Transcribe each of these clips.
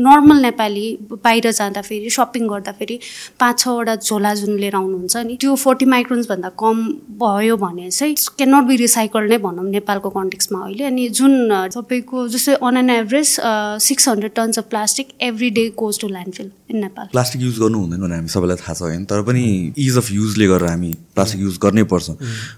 Normal Nepali बाहिर जाँदाखेरि shopping गर्दाखेरि पाँच छवटा झोला जुन लिएर आउनुहुन्छ नि त्यो फोर्टी माइक्रोन्सभन्दा कम भयो भने चाहिँ क्यान नट बी रिसाइकल नै भनौँ नेपालको कन्टेक्समा अहिले। अनि जुन तपाईँको जस्तै on an average six hundred tons of plastic every day goes to landfill in Nepal plastic use गर्नु हुँदैन भने हामी सबैलाई थाहा छ होइन तर पनि इज अफ युजले गर्दा हामी प्लास्टिक युज गर्नै पर्छ।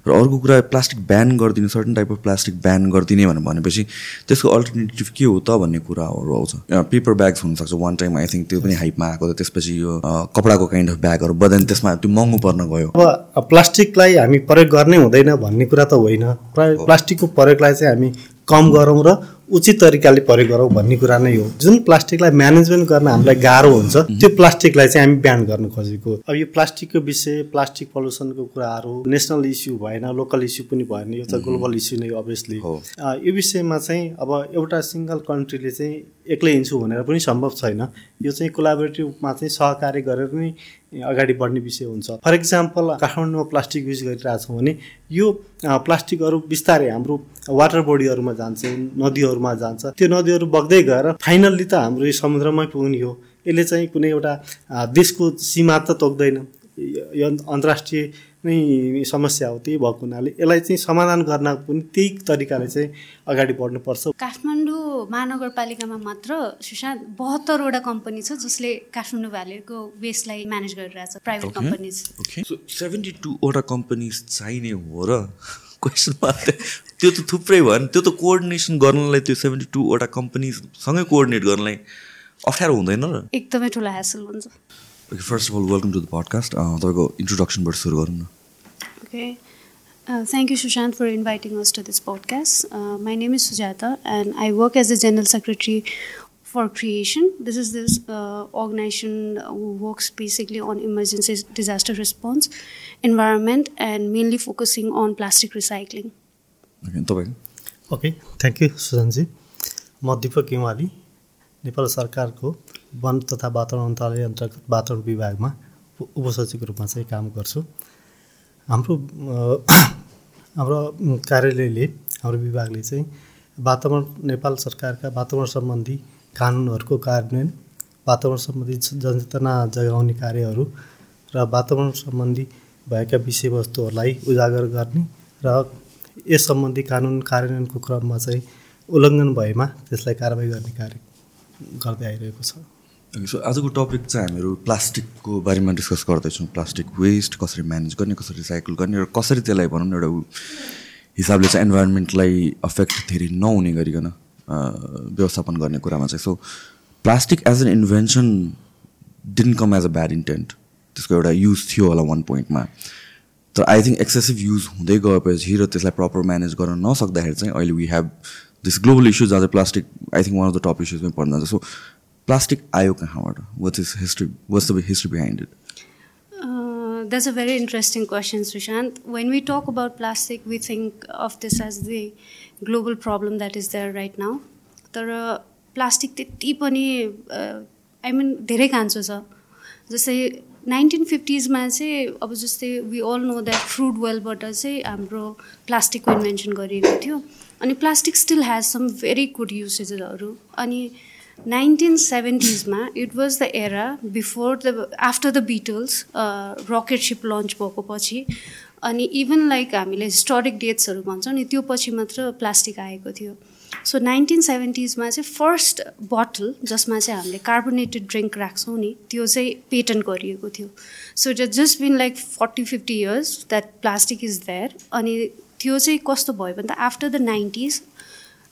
र अर्को कुरा प्लास्टिक ब्यान गरिदिने certain type of plastic ban गरिदिने भनेर भनेपछि त्यसको अल्टरनेटिभ के हो त भन्ने कुराहरू आउँछ। पेपर ब्याग्स हुनसक्छ वान टाइम आई थिङ्क त्यो पनि हाइपमा आएको त्यसपछि यो कपडाको काइन्ड अफ ब्यागहरू बदेन त्यसमा त्यो महँगो पर्न गयो। अब प्लास्टिकलाई हामी प्रयोग गर्ने हुँदैन भन्ने कुरा त होइन। प्लास्टिकको प्रयोगलाई चाहिँ हामी कम गरौँ र उचित तरिकाले प्रयोग गरौँ भन्ने कुरा नै हो। जुन प्लास्टिकलाई म्यानेजमेन्ट गर्न हामीलाई गाह्रो हुन्छ त्यो प्लास्टिकलाई चाहिँ हामी बिहान गर्न खोजेको। अब यो प्लास्टिकको विषय प्लास्टिक पल्युसनको कुराहरू नेसनल इस्यु भएन लोकल इस्यु पनि भएन। यो त ग्लोबल इस्यु नै अभियसली यो विषयमा चाहिँ अब एउटा सिङ्गल कन्ट्रीले चाहिँ एक्लै हिँड्छु भनेर पनि सम्भव छैन। यो चाहिँ कोलाबोरेटिभमा चाहिँ सहकार्य गरेर नै अगाडि बढ्ने विषय हुन्छ। फर इक्जाम्पल काठमाडौँमा प्लास्टिक युज गरिरहेछौँ भने यो प्लास्टिकहरू बिस्तारै हाम्रो वाटर बडीहरूमा जान्छ नदीहरूमा जान्छ। त्यो नदीहरू बग्दै गएर फाइनल्ली त हाम्रो यो समुद्रमै पुग्ने हो। यसले चाहिँ कुनै एउटा देशको सीमा त तोक्दैन। यो अन्तर्राष्ट्रिय नै समस्या हो त्यही भएको हुनाले यसलाई चाहिँ समाधान गर्न पनि त्यही तरिकाले चाहिँ अगाडि बढ्नुपर्छ। काठमाडौँ महानगरपालिकामा मात्र सुशान्त बहत्तरवटा कम्पनी छ जसले काठमाडौँ भ्यालीको वेस्टलाई म्यानेज गरिरहेछ प्राइभेट कम्पनीज। सेभेन्टी टूवटा कम्पनीज चाहिने हो र? क्वेसन त्यो त थुप्रै भयो नि त्यो त कोअर्डिनेसन गर्नलाई त्यो सेभेन्टी टूवटा कम्पनीसँगै कोअर्डिनेट गर्नलाई अप्ठ्यारो हुँदैन र? एकदमै ठुलो ह्यासल हुन्छ। Okay, first of all, welcome to the podcast. तपाईँको इन्ट्रोडक्सनबाट सुरु गरौँ न Okay. Uh, thank you, Sushant, for inviting us to this podcast. Uh, my name is Sujata, and I work as the General Secretary for Creation. This is this uh, organization who works basically on emergency disaster response, environment, and mainly focusing on plastic recycling. Okay, तपाईँको okay thank you सुजनजी म दिपक हिमाली नेपाल सरकारको वन तथा वातावरण मन्त्रालय अन्तर्गत वातावरण विभागमा उप- उपसचिवको रूपमा चाहिँ काम गर्छु। हाम्रो हाम्रो कार्यालयले हाम्रो विभागले चाहिँ वातावरण नेपाल सरकारका वातावरण सम्बन्धी कानुनहरूको कार्यान्वयन वातावरण सम्बन्धी जनचेतना जगाउने कार्यहरू र वातावरण सम्बन्धी भएका विषयवस्तुहरूलाई उजागर गर्ने र यस सम्बन्धी कानुन कार्यान्वयनको क्रममा चाहिँ उल्लङ्घन भएमा त्यसलाई कारवाही गर्ने कार्य गर्दै आइरहेको छ। सो आजको टपिक चाहिँ हामीहरू प्लास्टिकको बारेमा डिस्कस गर्दैछौँ। प्लास्टिक वेस्ट कसरी म्यानेज गर्ने कसरी रिसाइकल गर्ने र कसरी त्यसलाई भनौँ न एउटा हिसाबले चाहिँ इन्भाइरोमेन्टलाई अफेक्ट धेरै नहुने गरिकन व्यवस्थापन गर्ने कुरामा चाहिँ। So plastic as an invention didn't come as a bad intent त्यसको एउटा युज थियो होला वान पोइन्टमा तर आई थिङ्क एक्सेसिभ युज हुँदै गएपछि र त्यसलाई प्रपर म्यानेज गर्न नसक्दाखेरि चाहिँ अहिले we have this global issues आज plastic I think one of the top इस्युजमै पर्न जान्छ सो प्लास्टिक आयो कहाँबाट what's is history what's the history behind it Uh, that's a very interesting question, Sushant. When we talk about plastic, we think of this as the global problem that is there right now. तर plastic त्यति पनि I mean धेरै कान्छो छ जस्तै nineteen फिफ्टिजमा चाहिँ अब जस्तै we all know that fruit वेलबाट चाहिँ हाम्रो प्लास्टिकको इन्भेन्सन गरिएको थियो अनि plastic still has some very good युसेजेसहरू अनि nineteen सेभेन्टिजमा it was the era before the after the Beatles rocket ship launch भएको पछि अनि इभन लाइक हामीले हिस्टोरिक डेट्सहरू भन्छौँ नि त्यो पछि मात्र प्लास्टिक आएको थियो. सो नाइन्टिन सेभेन्टिजमा चाहिँ फर्स्ट बोटल जसमा चाहिँ हामीले कार्बोनेटेड ड्रिङ्क राख्छौँ नि त्यो चाहिँ पेटेन्ट गरिएको थियो. So it just been like forty fifty years that plastic is there अनि त्यो चाहिँ कस्तो भयो भने त आफ्टर द नाइन्टिज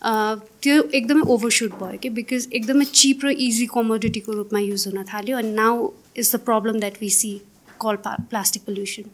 त्यो एकदमै ओभरसुट भयो कि? बिकज एकदमै चिप र इजी कमोडिटीको रूपमा युज हुन थाल्यो अनि now is the problem that we see call plastic pollution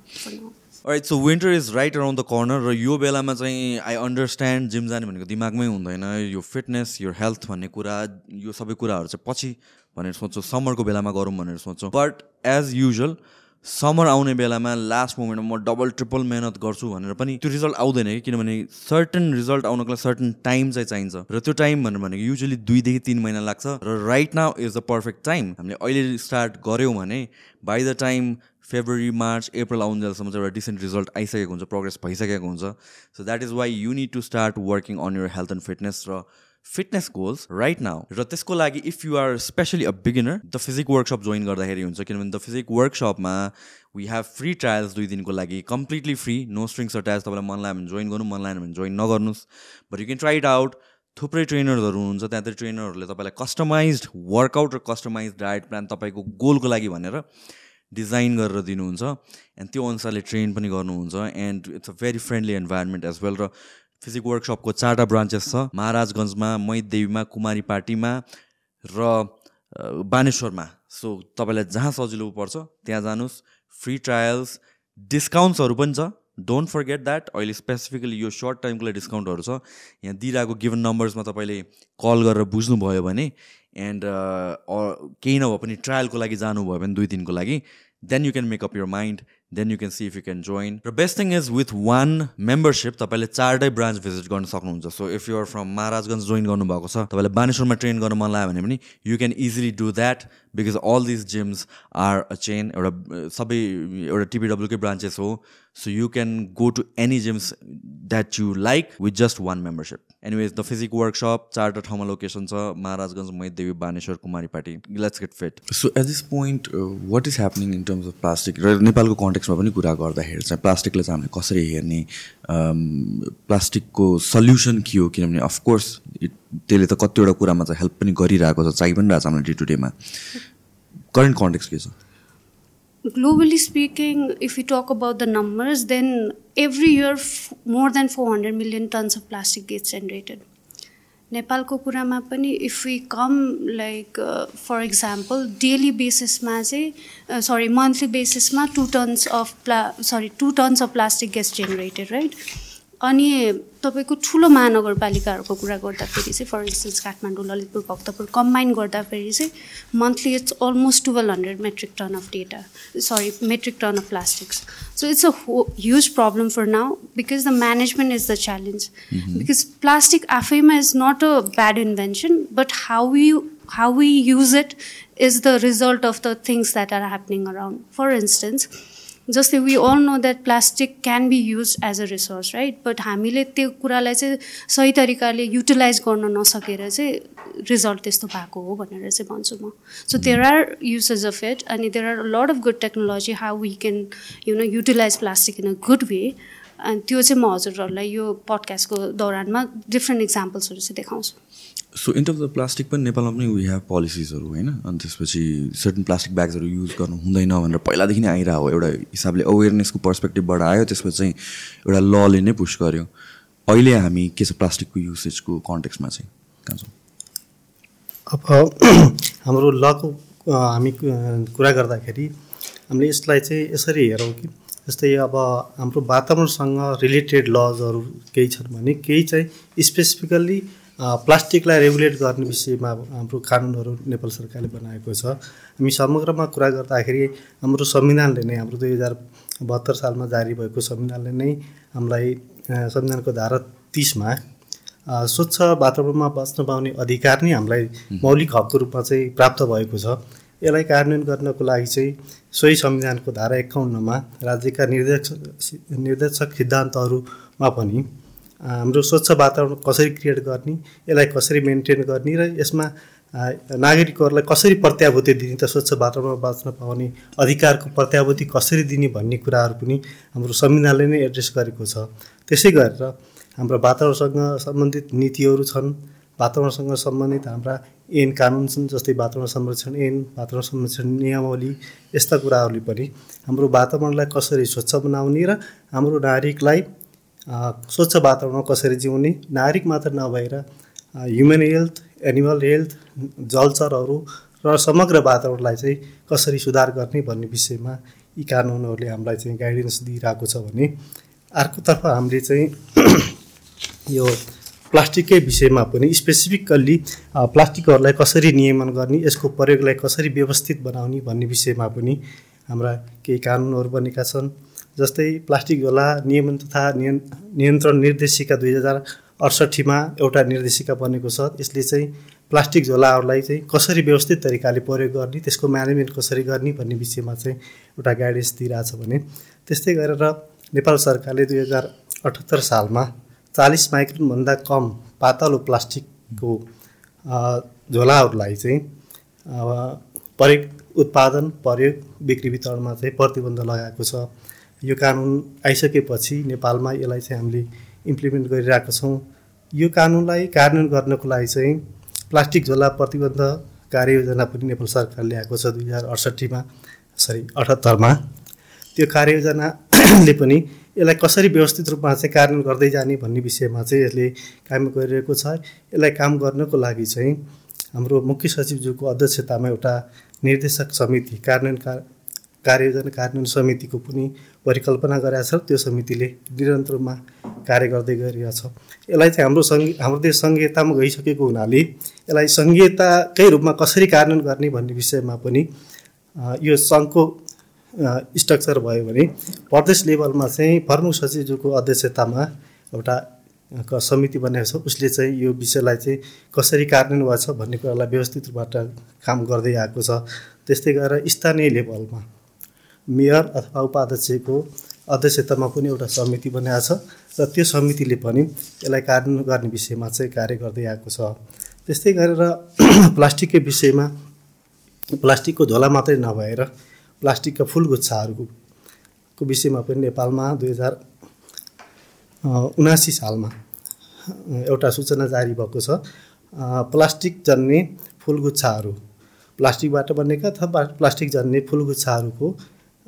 right so winter is right around the corner र यो बेलामा चाहिँ आई अन्डरस्ट्यान्ड जिम जाने भनेको दिमागमै हुँदैन। यो फिटनेस यो हेल्थ भन्ने कुरा यो सबै कुराहरू चाहिँ पछि भनेर सोच्छौँ समरको बेलामा गरौँ भनेर सोच्छौँ। बट एज युजल समर आउने बेलामा लास्ट मोमेन्टमा म डबल ट्रिपल मेहनत गर्छु भनेर पनि त्यो रिजल्ट आउँदैन कि किनभने सर्टन रिजल्ट आउनको लागि सर्टन टाइम चाहिँ चाहिन्छ। र त्यो टाइम भनेर भनेको युजली दुईदेखि तिन महिना लाग्छ। र right now is the perfect time हामीले अहिले स्टार्ट गऱ्यौँ भने by the time February March April आउन्जेलसम्म चाहिँ एउटा डिसेन्ट रिजल्ट आइसकेको हुन्छ प्रोग्रेस भइसकेको हुन्छ। So that is why you need to start working on your health and fitness र फिटनेस गोल्स राइट नाउ र त्यसको लागि if you are specially a beginner the physique workshop join गर्दाखेरि हुन्छ किनभने द फिजिक वर्कसपमा वी हेभ फ्री ट्रायल्स दुई दिनको लागि completely free no strings attach तपाईँलाई मन लाग्यो भने जोइन गर्नु मन लाग्यो भने जोइन नगर्नुहोस्. But you can try it out थुप्रै ट्रेनर्सहरू हुनुहुन्छ त्यहाँ ट्रेनरहरूले तपाईँलाई कस्टमाइज वर्कआउट र कस्टमाइज डायट प्लान तपाईँको गोलको लागि भनेर डिजाइन गरेर दिनुहुन्छ. एन्ड त्यो अनुसारले ट्रेन पनि गर्नुहुन्छ. And it's a very friendly environment as well र फिजिक वर्कसपको चारवटा ब्रान्चेस छ। महाराजगञ्जमा मैदेवीमा कुमारी पार्टीमा र बानेश्वरमा। सो तपाईँलाई जहाँ सजिलो पर्छ त्यहाँ जानुहोस्। फ्री ट्रायल्स डिस्काउन्ट्सहरू पनि छ। डोन्ट फर्गेट द्याट अहिले स्पेसिफिकली यो सर्ट टाइमको लागि डिस्काउन्टहरू छ। यहाँ दिइरहेको गिभन नम्बर्समा तपाईँले कल गरेर बुझ्नुभयो भने एन्ड केही नभए पनि ट्रायलको लागि जानुभयो भने दुई दिनको लागि then you can make up your mind then you can see if you can join र best thing is with one membership तपाईँले चारवटै ब्रान्च भिजिट गर्न सक्नुहुन्छ. So if you're from Maharajganj join गर्नुभएको छ तपाईँलाई बानेश्वरमा ट्रेन गर्न मन लाग्यो भने पनि you can easily do that because all this gyms are a chain एउटा सबै एउटा टिपिडब्ल्युकै ब्रान्चेस हो। So you can go to any gyms that you like with just one membership anyways the physique workshop चारवटा ठाउँमा location छ Maharajganj Maidevi Baneshwor Kumaripati let's get fit so at this point what is happening in terms of plastic र नेपालको कन्टेक्समा पनि कुरा गर्दाखेरि चाहिँ प्लास्टिकलाई चाहिँ हामीले कसरी हेर्ने प्लास्टिकको सल्युसन के हो? किनभने अफकोर्स त्यसले त कतिवटा कुरामा चाहिँ हेल्प पनि गरिरहेको छ चाहिँ पनि रहेछ हामीलाई डे टु डेमा करेन्ट कन्टेक्स के छ? globally speaking, if we talk about the numbers, then every year f- more than 400 million tons of plastic gets generated. नेपालको कुरामा पनि if we come like for example daily बेसिसमा चाहिँ sorry monthly बेसिसमा two tons of प्ला sorry two tons of plastic gets generated right अनि तपाईँको ठुलो महानगरपालिकाहरूको कुरा गर्दाखेरि चाहिँ for instance Kathmandu Lalitpur Bhaktapur combine गर्दाखेरि चाहिँ monthly it's almost twelve hundred metric ton of data sorry metric ton of plastics so it's a huge problem for now because the management is the challenge because plastic आफैमा is not a bad invention but how you how we use it is the result of the things that are happening around. For instance, जस्तै we all know that plastic can be use as a resource right but हामीले त्यो कुरालाई चाहिँ सही तरिकाले utilise गर्न नसकेर चाहिँ रिजल्ट त्यस्तो भएको हो भनेर चाहिँ भन्छु म। So there are usage of it अनि there are lot of good technology how we can you know utilise plastic in a good way अनि त्यो चाहिँ म हजुरहरूलाई यो पडकास्टको दौरानमा डिफ्रेन्ट इक्जाम्पल्सहरू चाहिँ देखाउँछु। So in terms of plastic पनि नेपालमा पनि वी हेभ पोलिसिजहरू होइन? अनि त्यसपछि सर्टन प्लास्टिक ब्याग्सहरू युज गर्नु हुँदैन भनेर पहिलादेखि नै आइरहेको एउटा हिसाबले अवेरनेसको पर्सपेक्टिभबाट आयो त्यसपछि चाहिँ एउटा लले नै पुस गर्यो। अहिले हामी के छ प्लास्टिकको युसेजको कन्टेक्समा चाहिँ? कहाँ छौँ अब हाम्रो लको हामी कुरा गर्दाखेरि हामीले यसलाई चाहिँ यसरी हेरौँ कि जस्तै अब हाम्रो वातावरणसँग रिलेटेड लजहरू केही छन् भने केही चाहिँ स्पेसिफिकल्ली प्लास्टिकलाई रेगुलेट गर्ने विषयमा हाम्रो कानुनहरू नेपाल सरकारले बनाएको छ। हामी समग्रमा कुरा गर्दाखेरि हाम्रो संविधानले नै हाम्रो दुई हजार बहत्तर सालमा जारी भएको संविधानले नै हामीलाई संविधानको धारा तिसमा स्वच्छ वातावरणमा बस्न पाउने अधिकार नै हामीलाई मौलिक हकको रूपमा चाहिँ प्राप्त भएको छ। यसलाई कार्यान्वयन गर्नको लागि चाहिँ सोही संविधानको धारा एकाउन्नमा राज्यका निर्देशक निर्देशक सिद्धान्तहरूमा पनि हाम्रो स्वच्छ वातावरण कसरी क्रिएट गर्ने यसलाई कसरी मेन्टेन गर्ने र यसमा नागरिकहरूलाई कसरी प्रत्याभूति दिने त स्वच्छ वातावरणमा बाँच्न पाउने अधिकारको प्रत्याभूति कसरी दिने भन्ने कुराहरू पनि हाम्रो संविधानले नै एड्रेस गरेको छ। त्यसै गरेर हाम्रो वातावरणसँग सम्बन्धित नीतिहरू छन् वातावरणसँग सम्बन्धित हाम्रा ऐन कानुन छन् जस्तै वातावरण संरक्षण ऐन वातावरण संरक्षण नियमावली यस्ता कुराहरूले पनि हाम्रो वातावरणलाई कसरी स्वच्छ बनाउने र हाम्रो नागरिकलाई स्वच्छ वातावरणमा कसरी जिउने नागरिक मात्र नभएर ह्युमन हेल्थ एनिमल हेल्थ जलचरहरू र समग्र वातावरणलाई चाहिँ कसरी सुधार गर्ने भन्ने विषयमा यी कानुनहरूले हामीलाई चाहिँ गाइडेन्स दिइरहेको छ भने अर्कोतर्फ हामीले चाहिँ यो प्लास्टिककै विषयमा पनि स्पेसिफिकल्ली प्लास्टिकहरूलाई कसरी नियमन गर्ने यसको प्रयोगलाई कसरी व्यवस्थित बनाउने भन्ने विषयमा पनि हाम्रा केही कानुनहरू बनेका छन्। जस्तै प्लास्टिक झोला नियमन तथा नियन्त्रण निर्देशिका दुई हजार अडसट्ठीमा एउटा निर्देशिका बनेको छ। यसले चाहिँ प्लास्टिक झोलाहरूलाई चाहिँ कसरी व्यवस्थित तरिकाले प्रयोग गर्ने त्यसको म्यानेजमेन्ट कसरी गर्ने भन्ने विषयमा चाहिँ एउटा गाइडेन्स दिइरहेछ भने त्यस्तै गरेर नेपाल सरकारले दुई हजार अठहत्तर सालमा चालिस माइक्रोनभन्दा कम पातलो प्लास्टिक को अ, झोलाहरूलाई चाहिँ प्रयोग उत्पादन प्रयोग बिक्री वितरणमा चाहिँ प्रतिबन्ध लगाएको छ। यो कानुन आइसकेपछि नेपालमा यसलाई चाहिँ हामीले इम्प्लिमेन्ट गरिरहेका छौँ। यो कानुनलाई कार्यान्वयन गर्नको लागि चाहिँ प्लास्टिक झोला प्रतिबन्ध कार्ययोजना पनि नेपाल सरकारले ल्याएको छ दुई हजार अडसट्ठीमा सरी अठहत्तरमा। त्यो कार्ययोजनाले पनि यसलाई कसरी व्यवस्थित रूपमा चाहिँ कार्यान्वयन गर्दै जाने भन्ने विषयमा चाहिँ यसले काम गरिरहेको छ। यसलाई काम गर्नको लागि चाहिँ हाम्रो मुख्य सचिवज्यूको अध्यक्षतामा एउटा निर्देशक समिति कार्यान्वयन कार्ययोजना कार्यान्वयन समितिको पनि परिकल्पना गरेका छ। त्यो समितिले निरन्तर रूपमा कार्य गर्दै गरिरहेको छ। यसलाई चाहिँ हाम्रो सङ्घ हाम्रो देश सङ्घीयतामा गइसकेको हुनाले यसलाई सङ्घीयताकै रूपमा कसरी कार्यान्वयन गर्ने भन्ने विषयमा पनि यो सङ्घको स्ट्रक्चर भयो भने प्रदेश लेभलमा चाहिँ प्रमुख सचिवज्यूको अध्यक्षतामा एउटा समिति बनाएको छ। उसले चाहिँ यो विषयलाई चाहिँ कसरी कार्यान्वयन भएको छ भन्ने कुरालाई व्यवस्थित रूपबाट काम गर्दै आएको छ। त्यस्तै गरेर स्थानीय लेभलमा मेयर अथवा उपाध्यक्षको अध्यक्षतामा पनि एउटा समिति बनाएको छ र त्यो समितिले पनि यसलाई कार्यान्वयन गर्ने विषयमा चाहिँ कार्य गर्दै आएको छ। त्यस्तै गरेर प्लास्टिककै विषयमा प्लास्टिकको झोला मात्रै नभएर प्लास्टिकका फुलगुच्छाहरूको विषयमा पनि नेपालमा दुई हजार उनासी सालमा एउटा सूचना जारी भएको छ। प्लास्टिक जन्ने फुलगुच्छाहरू प्लास्टिकबाट बनेका अथवा प्लास्टिक जन्ने फुलगुच्छाहरूको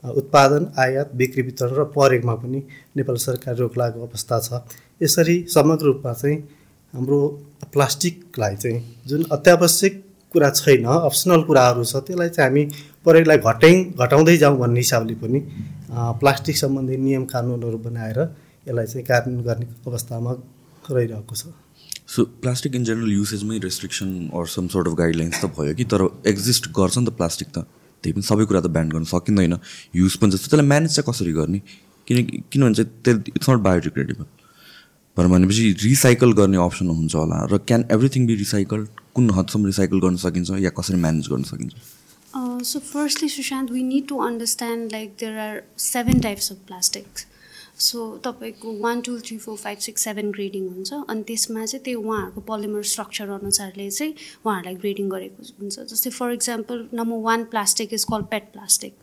उत्पादन आयात बिक्री वितरण र प्रयोगमा पनि नेपाल सरकार रोक लागेको अवस्था छ। यसरी समग्र रूपमा चाहिँ हाम्रो प्लास्टिकलाई चाहिँ जुन अत्यावश्यक कुरा छैन अप्सनल कुराहरू छ त्यसलाई चाहिँ हामी प्रयोगलाई घटाइ घटाउँदै जाउँ भन्ने हिसाबले पनि प्लास्टिक सम्बन्धी नियम कानुनहरू बनाएर यसलाई चाहिँ कार्यान्वयन गर्ने अवस्थामा रहिरहेको छ। So plastic in general युसेजमै restriction or some sort of guidelines त भयो कि तर एक्जिस्ट गर्छ नि त प्लास्टिक त? त्यही पनि सबै कुरा त ब्यान गर्न सकिँदैन। युज पनि जस्तो त्यसलाई म्यानेज चाहिँ कसरी गर्ने? किनकि किनभने चाहिँ त्यो इट्स नट बायोडिग्रेडेबल भनेर भनेपछि रिसाइकल गर्ने अप्सन हुन्छ होला र क्यान एभ्रिथिङ बी रिसाइकल कुन हदसम्म रिसाइकल गर्न सकिन्छ या कसरी म्यानेज गर्न सकिन्छ? so firstly, Sushant, we need to understand like there are seven types of plastics. So तपाईँको one two three four five six seven grading हुन्छ। अनि त्यसमा चाहिँ त्यो उहाँहरूको पोलिमर स्ट्रक्चर अनुसारले चाहिँ उहाँहरूलाई ग्रेडिङ गरेको हुन्छ। जस्तै for example number one plastic is call PET plastic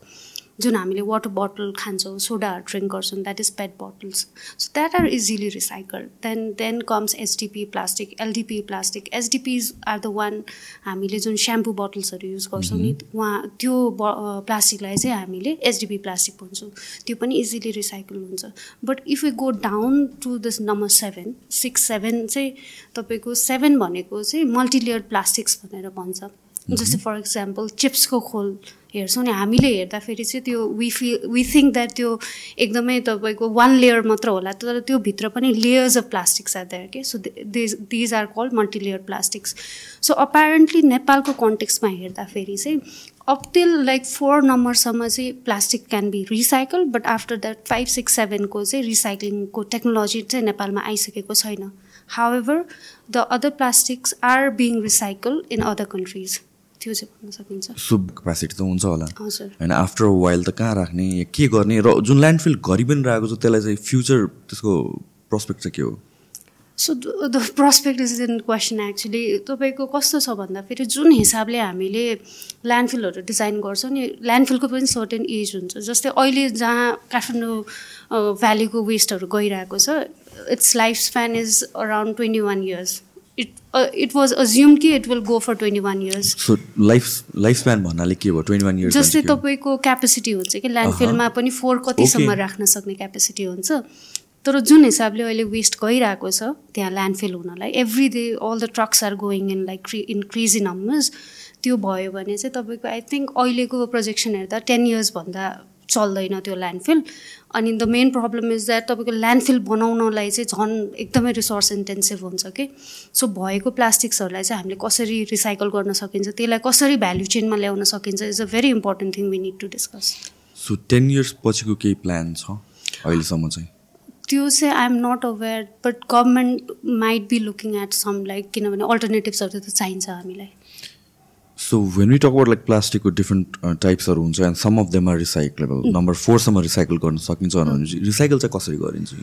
जुन हामीले वाटर बोटल खान्छौँ सोडाहरू ड्रिङ्क गर्छौँ that is PET bottles so that are easily recycled then then comes HDPE plastic LDPE plastic HDPEs are the one हामीले जुन shampoo बोटल्सहरू use गर्छौँ नि उहाँ त्यो प्लास्टिकलाई चाहिँ हामीले एचडिपी प्लास्टिक भन्छौँ। त्यो पनि इजिली रिसाइकल हुन्छ। But if you go down to this number seven six seven चाहिँ तपाईँको सेभेन भनेको चाहिँ मल्टिलेयर प्लास्टिक्स भनेर भन्छ। जस्तै फर इक्जाम्पल चिप्सको खोल। हेर्छौँ नि हामीले हेर्दाखेरि चाहिँ त्यो we feel we think that त्यो एकदमै तपाईँको वान लेयर मात्र होला तर त्यो भित्र पनि layers of plastics are there के so these are called multilayer plastics so apparently नेपालको कन्टेक्समा हेर्दाखेरि चाहिँ अप टिल लाइक फोर नम्बरसम्म चाहिँ plastic can be recycle but after that five six सेभेनको चाहिँ रिसाइक्लिङको टेक्नोलोजी चाहिँ नेपालमा आइसकेको छैन। However the other plastics are being recycle in other countries त्यो चाहिँ भन्न सकिन्छ। सुब क्यापेसिटी त हुन्छ होला। हजुर। होइन आफ्टर वाइल त कहाँ राख्ने या के गर्ने र जुन ल्यान्डफिल घरि पनि रहेको छ त्यसलाई चाहिँ फ्युचर त्यसको प्रोस्पेक्ट चाहिँ के हो? So the prospect is in question actually तपाईँको कस्तो छ भन्दाखेरि जुन हिसाबले हामीले ल्यान्डफिलहरू डिजाइन गर्छौँ नि ल्यान्डफिलको पनि सर्टेन एज हुन्छ। जस्तै अहिले जहाँ काठमाडौँ भ्यालीको वेस्टहरू गइरहेको छ it's life span is around twenty one years it it was assume कि it will go for twenty one years so life life span भन्नाले के भयो ट्वेन्टी वान इयर्स जस्तै तपाईँको क्यापेसिटी हुन्छ कि ल्यान्डफिलमा पनि फोर कतिसम्म. राख्न सक्ने क्यापेसिटी हुन्छ। तर जुन हिसाबले अहिले वेस्ट गइरहेको छ त्यहाँ ल्यान्डफिल हुनलाई every day all the trucks are going in like क्रि इन्क्रिज इन नम्बर्स त्यो भयो भने चाहिँ तपाईँको आई थिङ्क अहिलेको प्रोजेक्सन हेर्दा टेन इयर्सभन्दा चल्दैन त्यो ल्यान्डफिल अनि the main problem is that तपाईँको ल्यान्डफिल बनाउनलाई चाहिँ झन् एकदमै रिसोर्स इन्टेन्सिभ हुन्छ कि सो भएको प्लास्टिक्सहरूलाई चाहिँ हामीले कसरी रिसाइकल गर्न सकिन्छ त्यसलाई कसरी भ्याल्यु चेनमा ल्याउन सकिन्छ is a very important thing we need to discuss so ten years पछिको केही प्लान छ अहिलेसम्म चाहिँ? त्यो चाहिँ I'm not aware but government might be looking at some like किनभने अल्टरनेटिभ्सहरू त चाहिन्छ हामीलाई। So when we talk about like प्लास्टिकको डिफ्रेन्ट टाइप्सहरू हुन्छ and some of them are recyclable number फोरसम्म recycle गर्न सकिन्छ भनेपछि रिसाइकल चाहिँ कसरी गरिन्छ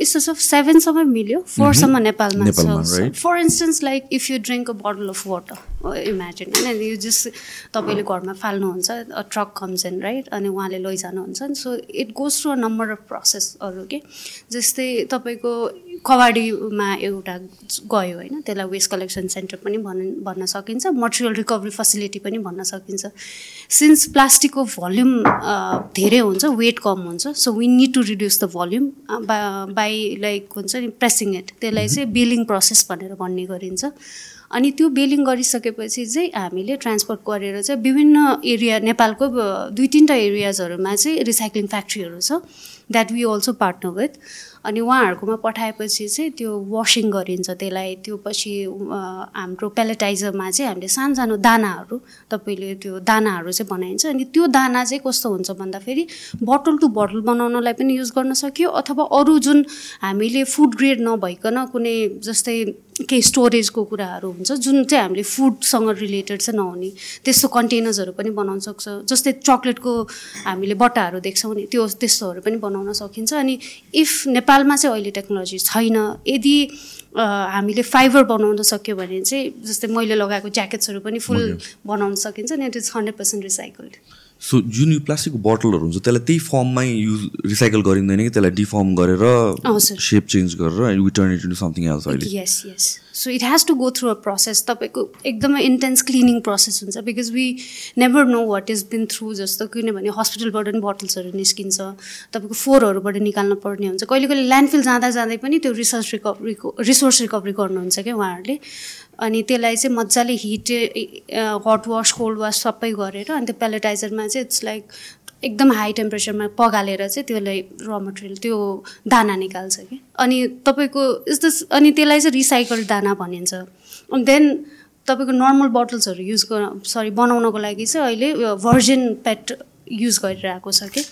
यस्तो छ सेभेनसम्म मिल्यो फोरसम्म नेपालमा छ? For instance like if you drink a bottle of water imagine होइन यो जस्ट तपाईँले घरमा फाल्नुहुन्छ ट्रक कम्स इन राइट अनि उहाँले लैजानुहुन्छ so it goes through a number of प्रोसेसहरू के? जस्तै तपाईँको कवाडीमा एउटा गयो होइन त्यसलाई वेस्ट कलेक्सन सेन्टर पनि भन् भन्न सकिन्छ मटेरियल रिकभरी फेसिलिटी पनि भन्न सकिन्छ। सिन्स प्लास्टिकको भल्युम धेरै हुन्छ वेट कम हुन्छ so we need to reduce the volume by like हुन्छ नि प्रेसिङ इट त्यसलाई चाहिँ बिलिङ प्रोसेस भनेर भन्ने गरिन्छ। अनि त्यो बेलिङ गरिसकेपछि चाहिँ हामीले ट्रान्सपोर्ट गरेर चाहिँ विभिन्न एरिया नेपालको ब- दुई तिनवटा एरियाजहरूमा चाहिँ रिसाइक्लिङ फ्याक्ट्रीहरू छ that we also partner with अनि उहाँहरूकोमा पठाएपछि चाहिँ त्यो वासिङ गरिन्छ त्यसलाई त्यो पछि हाम्रो पेलेटाइजरमा चाहिँ हामीले सानो सानो दानाहरू तपाईँले त्यो दानाहरू चाहिँ बनाइन्छ। अनि त्यो दाना चाहिँ कस्तो हुन्छ भन्दाखेरि बटल टु बटल बनाउनलाई पनि युज गर्न सकियो अथवा अरू जुन हामीले फुड ग्रेड नभइकन कुनै जस्तै केही स्टोरेजको कुराहरू हुन्छ जुन चाहिँ हामीले फुडसँग रिलेटेड चाहिँ नहुने त्यस्तो कन्टेनर्सहरू पनि बनाउन सक्छ। जस्तै चक्लेटको हामीले बट्टाहरू देख्छौँ नि त्यो त्यस्तोहरू पनि बनाउन सकिन्छ। अनि इफ नेपालमा चाहिँ अहिले टेक्नोलोजी छैन यदि हामीले फाइबर बनाउन सक्यो भने चाहिँ जस्तै मैले लगाएको ज्याकेट्सहरू पनि फुल बनाउन सकिन्छ अनि it is hundred percent recycled so जुन यो प्लास्टिकको बोटलहरू हुन्छ त्यसलाई त्यही फर्ममै युज रिसाइकल गरिँदैन कि? त्यसलाई डिफर्म गरेर। सेप चेन्ज गरेर return it into something else अहिले। Yes yes so it has to go through a process तपाईँको एकदमै इन्टेन्स क्लिनिङ प्रोसेस हुन्छ because we never know what is been through जस्तो किनभने हस्पिटलबाट पनि बोटल्सहरू निस्किन्छ। तपाईँको फोहोरहरूबाट निकाल्नु पर्ने हुन्छ। कहिले कहिले ल्यान्डफिल जाँदा जाँदै पनि त्यो रिसर्च रिकभरीको रिसोर्स रिकभरी गर्नुहुन्छ क्या उहाँहरूले। अनि त्यसलाई चाहिँ मजाले heat hot wash cold wash सबै गरेर अनि त्यो पेलेटाइजरमा चाहिँ इट्स लाइक एकदम हाई टेम्परेचरमा पगालेर चाहिँ त्यसलाई र मटेरियल त्यो दाना निकाल्छ कि। अनि तपाईँको दस अनि त्यसलाई चाहिँ रिसाइकल दाना भनिन्छ। अनि देन तपाईँको नर्मल बोटल्सहरू युज गर सरी बनाउनको लागि चाहिँ अहिले भर्जिन पेट युज गरिरहेको छ कि।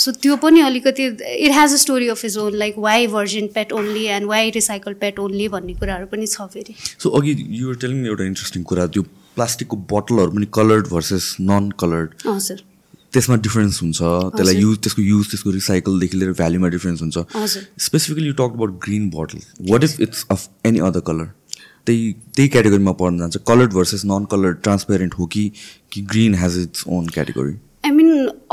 सो त्यो पनि अलिकति it has a story of its own like why virgin PET only and why recycle PET only भन्ने कुराहरू पनि छ फेरि। सो अघि युआर टेलिङ एउटा इन्ट्रेस्टिङ कुरा त्यो प्लास्टिकको बोटलहरू पनि कलर्ड भर्सेस नन कलर्ड हजुर त्यसमा डिफ्रेन्स हुन्छ। त्यसलाई। युज त्यसको युज त्यसको रिसाइकलदेखि लिएर भ्याल्युमा डिफ्रेन्स हुन्छ। Specifically you talk about green bottle what if it's of any other colour त्यही त्यही क्याटेगोरीमा पर्न जान्छ। Coloured versus non coloured transparent हो कि कि green has its own category I mean,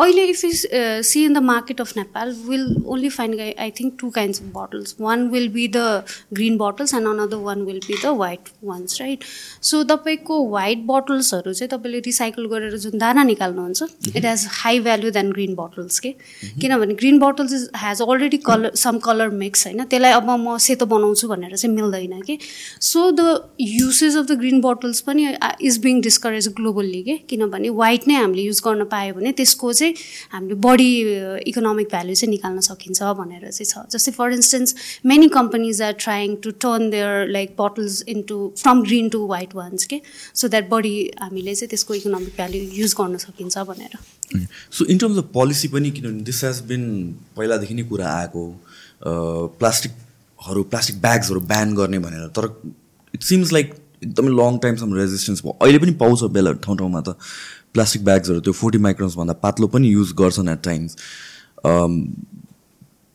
you uh, see in the market of Nepal, we'll only find, I, I think, two kinds of bottles. One will be the green bottles and another one will be the white ones, right? So, तपाईँको white बोटल्सहरू चाहिँ तपाईँले recycle गरेर जुन दाना निकाल्नुहुन्छ it has high value then green bottles के किनभने green bottles is has already colour some colour mix होइन? त्यसलाई अब म सेतो बनाउँछु भनेर चाहिँ मिल्दैन कि so the usage of the green bottles पनि इज बिङ डिस्करेज ग्लोबल्ली के किनभने वाइट नै हामीले युज गर्न पायो भने त्यसको चाहिँ हामीले बढी इकोनोमिक भ्याल्यु चाहिँ निकाल्न सकिन्छ भनेर चाहिँ छ। जस्तै for instance many companies are trying to turn their like bottles into from green to white ones के सो द्याट बढी हामीले चाहिँ त्यसको इकोनोमिक भ्याल्यु युज गर्न सकिन्छ भनेर। So in terms of policy पनि किनभने दिस हेज बिन पहिलादेखि नै कुरा आएको प्लास्टिकहरू प्लास्टिक ब्याग्सहरू ब्यान गर्ने भनेर। तर इट सिम्स लाइक एकदमै लङ टाइमसम्म रेजिस्टेन्स भयो। अहिले पनि पाउँछ बेला ठाउँ ठाउँमा त। प्लास्टिक ब्याग्सहरू त्यो फोर्टी माइक्रोन्सभन्दा पातलो पनि युज गर्छन् एट टाइम्स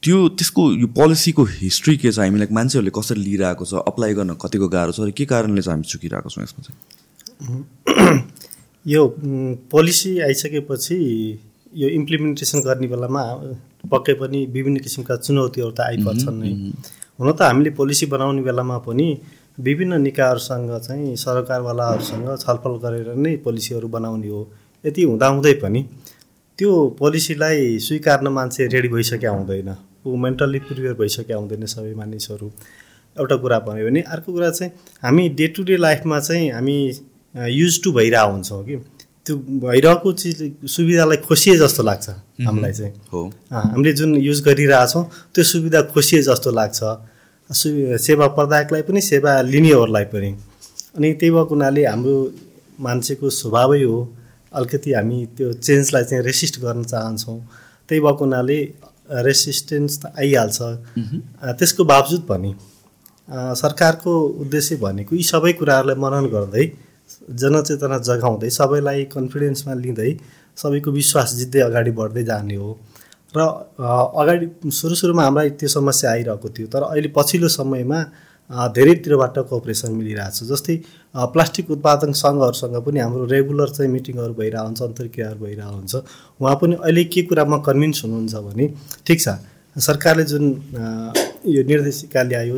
त्यो त्यसको यो पोलिसीको हिस्ट्री के छ? हामी लाइक मान्छेहरूले कसरी लिइरहेको छ? अप्लाई गर्न कतिको गाह्रो छ? र के कारणले चाहिँ हामी चुकिरहेको छौँ यसमा चाहिँ? यो पोलिसी आइसकेपछि यो इम्प्लिमेन्टेसन गर्ने बेलामा पक्कै पनि विभिन्न किसिमका चुनौतीहरू त आइपर्छन् नै। हुन त हामीले पोलिसी बनाउने बेलामा पनि विभिन्न निकायहरूसँग चाहिँ सरकारवालाहरूसँग छलफल गरेर नै पोलिसीहरू बनाउने हो। यति हुँदाहुँदै पनि त्यो पोलिसीलाई स्वीकार्न मान्छे रेडी भइसक्या हुँदैन। ऊ मेन्टल्ली प्रिपेयर भइसक्या हुँदैन सबै मानिसहरू। एउटा कुरा भन्यो भने अर्को कुरा चाहिँ हामी डे टु डे लाइफमा चाहिँ हामी युज टु भइरहेको हुन्छौँ कि? त्यो भइरहेको चिज सुविधालाई खोसिए जस्तो लाग्छ हामीलाई चाहिँ। हो। हामीले जुन युज गरिरहेछौँ त्यो सुविधा खोसिए जस्तो लाग्छ। सेवा प्रदायकलाई पनि सेवा लिनेहरूलाई पनि। अनि त्यही भएको हुनाले हाम्रो मान्छेको स्वभावै हो अलिकति हामी त्यो चेन्जलाई चाहिँ रेसिस्ट गर्न चाहन्छौँ। त्यही भएको हुनाले रेसिस्टेन्स त आइहाल्छ। त्यसको बावजुद पनि सरकारको उद्देश्य भनेको यी सबै कुराहरूलाई मनन गर्दै जनचेतना जगाउँदै सबैलाई कन्फिडेन्समा लिँदै सबैको विश्वास जित्दै अगाडि बढ्दै जाने हो। र अगाडि सुरु सुरुमा हामीलाई त्यो समस्या आइरहेको थियो तर अहिले पछिल्लो समयमा धेरैतिरबाट कोअपरेसन मिलिरहेको छ। जस्तै प्लास्टिक उत्पादन सङ्घहरूसँग पनि हाम्रो रेगुलर चाहिँ मिटिङहरू भइरहेको हुन्छ अन्तर्क्रियाहरू भइरहेको हुन्छ। उहाँ पनि अहिले के कुरामा कन्भिन्स हुनुहुन्छ भने ठिक छ सरकारले जुन यो निर्देशिका ल्यायो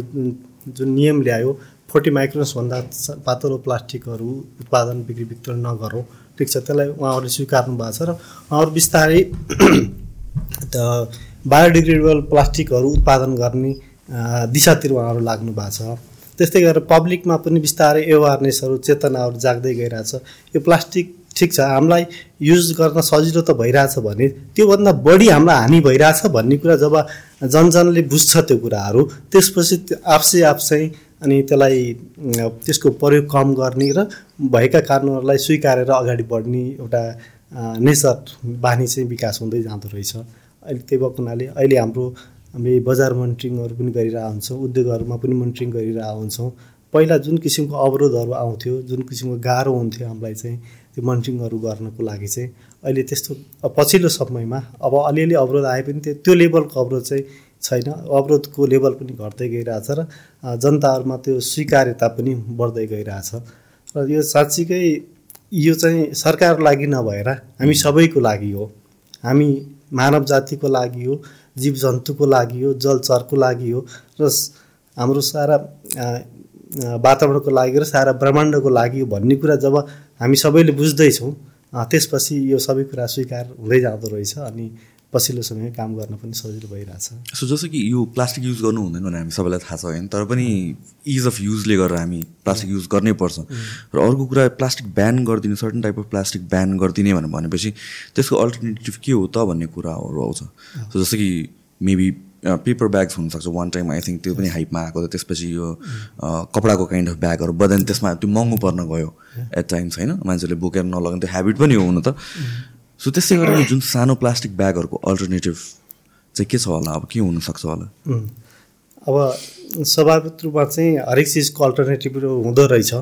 जुन नियम ल्यायो फोर्टी माइक्रोन्सभन्दा पातलो प्लास्टिकहरू उत्पादन बिक्री वितरण नगरौँ ठिक छ त्यसलाई उहाँहरूले स्वीकार्नु भएको छ र उहाँहरू बिस्तारै त बायोडिग्रेडेबल प्लास्टिकहरू उत्पादन गर्ने दिशातिर उहाँहरू लाग्नु भएको छ। त्यस्तै गरेर पब्लिकमा पनि बिस्तारै एवारनेसहरू चेतनाहरू जाग्दै गइरहेछ। यो प्लास्टिक ठिक छ हामीलाई युज गर्न सजिलो त भइरहेछ भने त्योभन्दा बढी हामीलाई हानि भइरहेछ भन्ने कुरा जब जनजनले बुझ्छ त्यो कुराहरू त्यसपछि आफसे आफ चाहिँ अनि त्यसलाई त्यसको प्रयोग कम गर्ने र भएका कानुनहरूलाई स्वीकारेर अगाडि बढ्ने एउटा नेचर बानी चाहिँ विकास हुँदै जाँदो रहेछ। अहिले त्यही भएको हुनाले अहिले हाम्रो हामीले बजार मोनिटरिङहरू पनि गरिरहेको हुन्छौँ उद्योगहरूमा पनि मोनिटरिङ गरिरहेको हुन्छौँ। पहिला जुन किसिमको अवरोधहरू आउँथ्यो जुन किसिमको गाह्रो हुन्थ्यो हामीलाई चाहिँ त्यो मोनिटरिङहरू गर्नको लागि चाहिँ अहिले त्यस्तो पछिल्लो समयमा अब अलिअलि अवरोध आए पनि त्यो त्यो लेभलको अवरोध चाहिँ छैन। अवरोधको लेभल पनि घट्दै गइरहेछ र जनताहरूमा त्यो स्वीकार्यता पनि बढ्दै गइरहेछ। र यो साँच्चीकै यो चाहिँ सरकारको लागि नभएर हामी सबैको लागि हो। हामी मानव जातिको लागि हो जीव जन्तुको लागि हो जलचरको लागि हो र हाम्रो सारा वातावरणको लागि र सारा ब्रह्माण्डको लागि हो भन्ने कुरा जब हामी सबैले बुझ्दैछौँ त्यसपछि यो सबै कुरा स्वीकार हुँदै जाँदो रहेछ अनि पछिल्लो समय काम गर्न पनि सजिलो भइरहेछ। सो जस्तो कि यो प्लास्टिक युज गर्नु हुँदैन भने हामी सबैलाई थाहा छ होइन तर पनि इज अफ युजले गरेर हामी प्लास्टिक युज गर्नै पर्छ। र अर्को कुरा प्लास्टिक ब्यान गरिदिने certain type of plastic ban गरिदिने भनेर भनेपछि त्यसको अल्टरनेटिभ के हो त भन्ने कुराहरू आउँछ। सो जस्तो कि मेबी पेपर ब्याग्स हुनसक्छ। वान टाइम आई थिङ्क त्यो पनि हाइपमा आएको त्यसपछि यो कपडाको काइन्ड अफ ब्यागहरू बदेन त्यसमा त्यो महँगो पर्न गयो एट टाइम्स होइन? मान्छेले बोकेर नलगाउने त्यो हेबिट पनि हो हुनु त। सो त्यसै गरेर जुन सानो प्लास्टिक ब्यागहरूको अल्टरनेटिभ चाहिँ के छ होला? अब के हुनसक्छ होला? अब स्वाभाविक रूपमा चाहिँ हरेक चिजको अल्टरनेटिभ हुँदो रहेछ।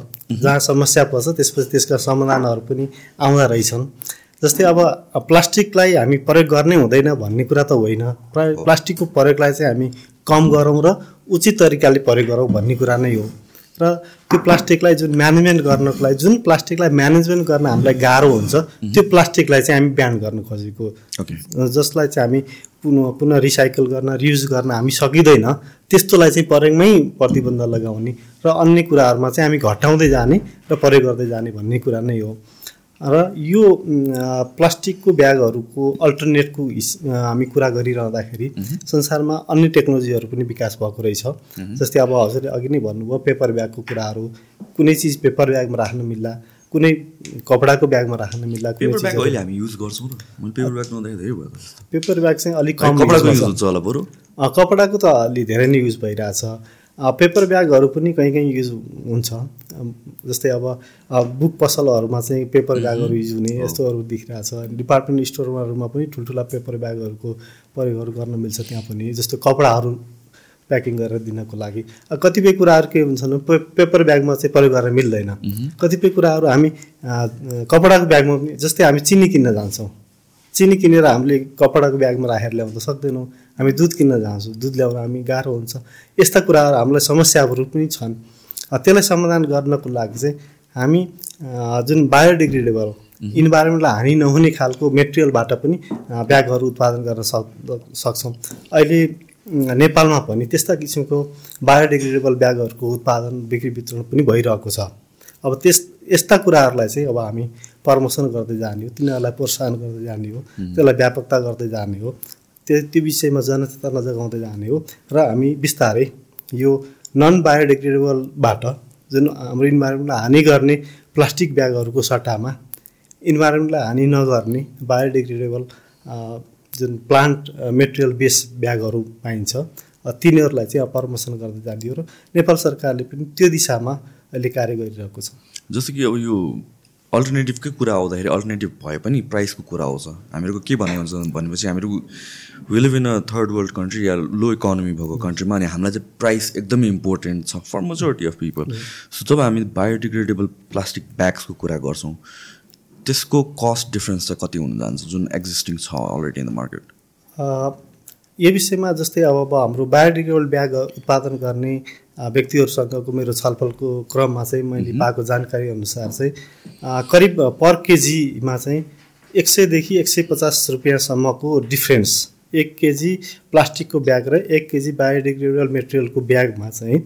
जहाँ समस्या पर्छ त्यसपछि त्यसका समाधानहरू पनि आउँदा रहेछन्। जस्तै अब प्लास्टिकलाई हामी प्रयोग गर्नै हुँदैन भन्ने कुरा त होइन। प्लास्टिकको प्रयोगलाई चाहिँ हामी कम गरौँ र उचित तरिकाले प्रयोग गरौँ भन्ने कुरा नै हो। र त्यो प्लास्टिकलाई जुन म्यानेजमेन्ट गर्नको लागि जुन प्लास्टिकलाई म्यानेजमेन्ट गर्न हामीलाई गाह्रो हुन्छ त्यो प्लास्टिकलाई चाहिँ हामी बिहान गर्न खोजेको जसलाई चाहिँ हामी पुनः पुनः रिसाइकल गर्न रियुज गर्न हामी सकिँदैन त्यस्तोलाई चाहिँ प्रयोगमै प्रतिबन्ध लगाउने र अन्य कुराहरूमा चाहिँ हामी घटाउँदै जाने र प्रयोग गर्दै जाने भन्ने कुरा नै हो। र यो प्लास्टिकको ब्यागहरूको अल्टरनेटको हामी कुरा गरिरहँदाखेरि संसारमा अन्य टेक्नोलोजीहरू पनि विकास भएको रहेछ। जस्तै अब हजुरले अघि नै भन्नुभयो पेपर ब्यागको कुराहरू कुनै चिज पेपर ब्यागमा राख्न मिल्ला कुनै कपडाको ब्यागमा राख्न मिल्ला पेपर ब्याग हामी युज गर्छौँ पेपर ब्याग पेपर ब्याग चाहिँ अलिक कम कपडाको त अलि धेरै नै युज भइरहेछ। पेपर ब्यागहरू पनि कहीँ कहीँ युज हुन्छ जस्तै अब बुक पसलहरूमा चाहिँ पेपर ब्यागहरू युज हुने यस्तोहरू देखिरहेछ। डिपार्टमेन्ट स्टोरहरूमा पनि ठुल्ठुला पेपर ब्यागहरूको प्रयोगहरू गर्न मिल्छ त्यहाँ पनि जस्तो कपडाहरू प्याकिङ गरेर दिनको लागि। कतिपय कुराहरू के हुन्छ भने पे पेपर ब्यागमा चाहिँ प्रयोग गरेर मिल्दैन। कतिपय कुराहरू हामी कपडाको ब्यागमा जस्तै हामी चिनी किन्न जान्छौँ। चिनी किनेर हामीले कपडाको ब्यागमा राखेर ल्याउन सक्दैनौँ। हामी दुध किन्न जान्छौँ। दुध ल्याउन हामी गाह्रो हुन्छ। यस्ता कुराहरू हामीलाई समस्याहरू पनि छन्। त्यसलाई समाधान गर्नको लागि चाहिँ हामी जुन बायोडिग्रेडेबल इन्भाइरोमेन्टलाई हानि नहुने खालको मेटेरियलबाट पनि ब्यागहरू उत्पादन गर्न सक् सक्छौँ। अहिले नेपालमा पनि त्यस्ता किसिमको बायोडिग्रेडेबल ब्यागहरूको उत्पादन बिक्री वितरण पनि भइरहेको छ। अब त्यस यस्ता कुराहरूलाई चाहिँ अब हामी प्रमोसन गर्दै जाने हो। तिनीहरूलाई प्रोत्साहन गर्दै जाने हो। त्यसलाई व्यापकता गर्दै जाने हो। त्यो त्यो विषयमा जनचेतना जगाउँदै जाने हो। र हामी बिस्तारै यो नन बायोडिग्रेडेबलबाट जुन हाम्रो इन्भाइरोमेन्टलाई हानि गर्ने प्लास्टिक ब्यागहरूको सट्टामा इन्भाइरोमेन्टलाई हानि नगर्ने बायोडिग्रेडेबल जुन प्लान्ट मेटेरियल बेस ब्यागहरू पाइन्छ तिनीहरूलाई चाहिँ प्रमोसन गर्दै जाने र नेपाल सरकारले पनि त्यो दिशामा अहिले कार्य गरिरहेको छ। जस्तो कि अब यो अल्टरनेटिभकै कुरा आउँदाखेरि अल्टरनेटिभ भए पनि प्राइसको कुरा आउँछ। हामीहरूको के भन्ने हुन्छ भनेपछि हामीहरू we live in a third world country yeah low economy भएको कन्ट्रीमा अनि हामीलाई चाहिँ प्राइस एकदमै इम्पोर्टेन्ट छ for majority of people so जब हामी बायोडिग्रेडेबल प्लास्टिक ब्याग्सको कुरा गर्छौँ त्यसको कस्ट डिफ्रेन्स चाहिँ कति हुन जान्छ जुन एक्जिस्टिङ छ अलरेडी इन द मार्केट यो विषयमा जस्तै अब हाम्रो बायोडिग्रेडेबल ब्याग उत्पादन गर्ने व्यक्तिहरूसँगको मेरो छलफलको क्रममा चाहिँ मैले पाएको जानकारी अनुसार चाहिँ करिब पर केजीमा चाहिँ एक सयदेखि एक सय पचास रुपियाँसम्मको डिफ्रेन्स एक केजी प्लास्टिकको ब्याग र एक केजी बायोडिग्रेडेबल मेटेरियलको ब्यागमा चाहिँ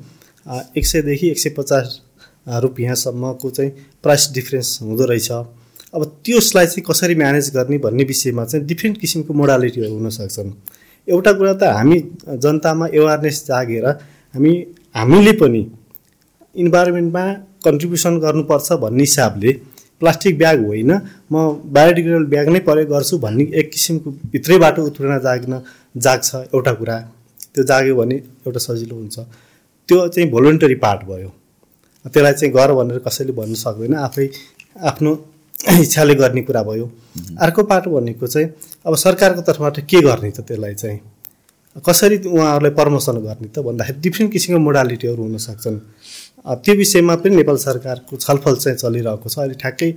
एक सयदेखि एक सय पचास रुपियाँसम्मको चाहिँ प्राइस डिफ्रेन्स हुँदो रहेछ। अब त्यसलाई चाहिँ कसरी म्यानेज गर्ने भन्ने विषयमा चाहिँ डिफ्रेन्ट किसिमको मोडालिटीहरू हुनसक्छन् एउटा कुरा त हामी जनतामा एवारनेस जागेर हामी हामीले पनि इन्भाइरोमेन्टमा कन्ट्रिब्युसन गर्नुपर्छ भन्ने हिसाबले प्लास्टिक ब्याग होइन म बायोडिग्रेडेबल ब्याग नै प्रयोग गर्छु भन्ने एक किसिमको भित्रैबाट उत्प्रेरणा जाग्न जाग्छ एउटा कुरा। त्यो जाग्यो भने एउटा सजिलो हुन्छ। त्यो चाहिँ भोलिन्टरी पार्ट भयो। त्यसलाई चाहिँ गर भनेर कसैले भन्नु सक्दैन। आफै आफ्नो इच्छाले गर्ने कुरा भयो। अर्को पाटो भनेको चाहिँ अब सरकारको तर्फबाट के गर्ने त त्यसलाई चाहिँ? कसरी उहाँहरूलाई प्रमोसन गर्ने त भन्दाखेरि डिफ्रेन्ट किसिमको मोडालिटीहरू हुनसक्छन् त्यो विषयमा पनि नेपाल सरकारको छलफल चाहिँ चलिरहेको छ। अहिले ठ्याक्कै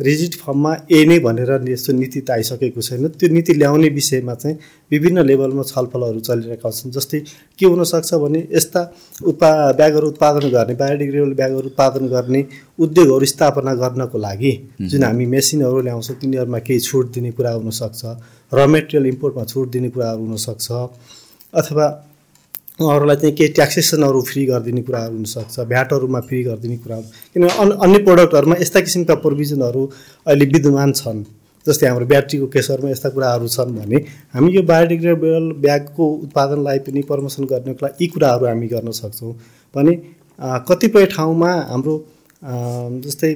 रिजिट फर्ममा ए नै भनेर यस्तो नीति त आइसकेको छैन। त्यो नीति ल्याउने विषयमा चाहिँ विभिन्न लेभलमा छलफलहरू चलिरहेका छन् जस्तै के हुनसक्छ भने यस्ता उत्पा ब्यागहरू उत्पादन गर्ने बायोडिग्रेडेबल ब्यागहरू उत्पादन गर्ने उद्योगहरू स्थापना गर्नको लागि जुन हामी मेसिनहरू ल्याउँछौँ तिनीहरूमा केही छुट दिने कुरा हुनसक्छ र मेटेरियल इम्पोर्टमा छुट दिने कुराहरू हुनसक्छ अथवा उहाँहरूलाई चाहिँ केही ट्याक्सेसनहरू फ्री गरिदिने कुराहरू हुनसक्छ भ्याटहरूमा फ्री गरिदिने कुराहरू किनभने अन अन्य प्रडक्टहरूमा यस्ता किसिमका प्रोभिजनहरू अहिले विद्यमान छन् जस्तै हाम्रो ब्याट्रीको केसहरूमा यस्ता कुराहरू छन् भने हामी यो बायोडिग्रेडेबल ब्यागको उत्पादनलाई पनि प्रमोसन गर्नको लागि यी कुराहरू हामी गर्न सक्छौँ। भने कतिपय ठाउँमा हाम्रो जस्तै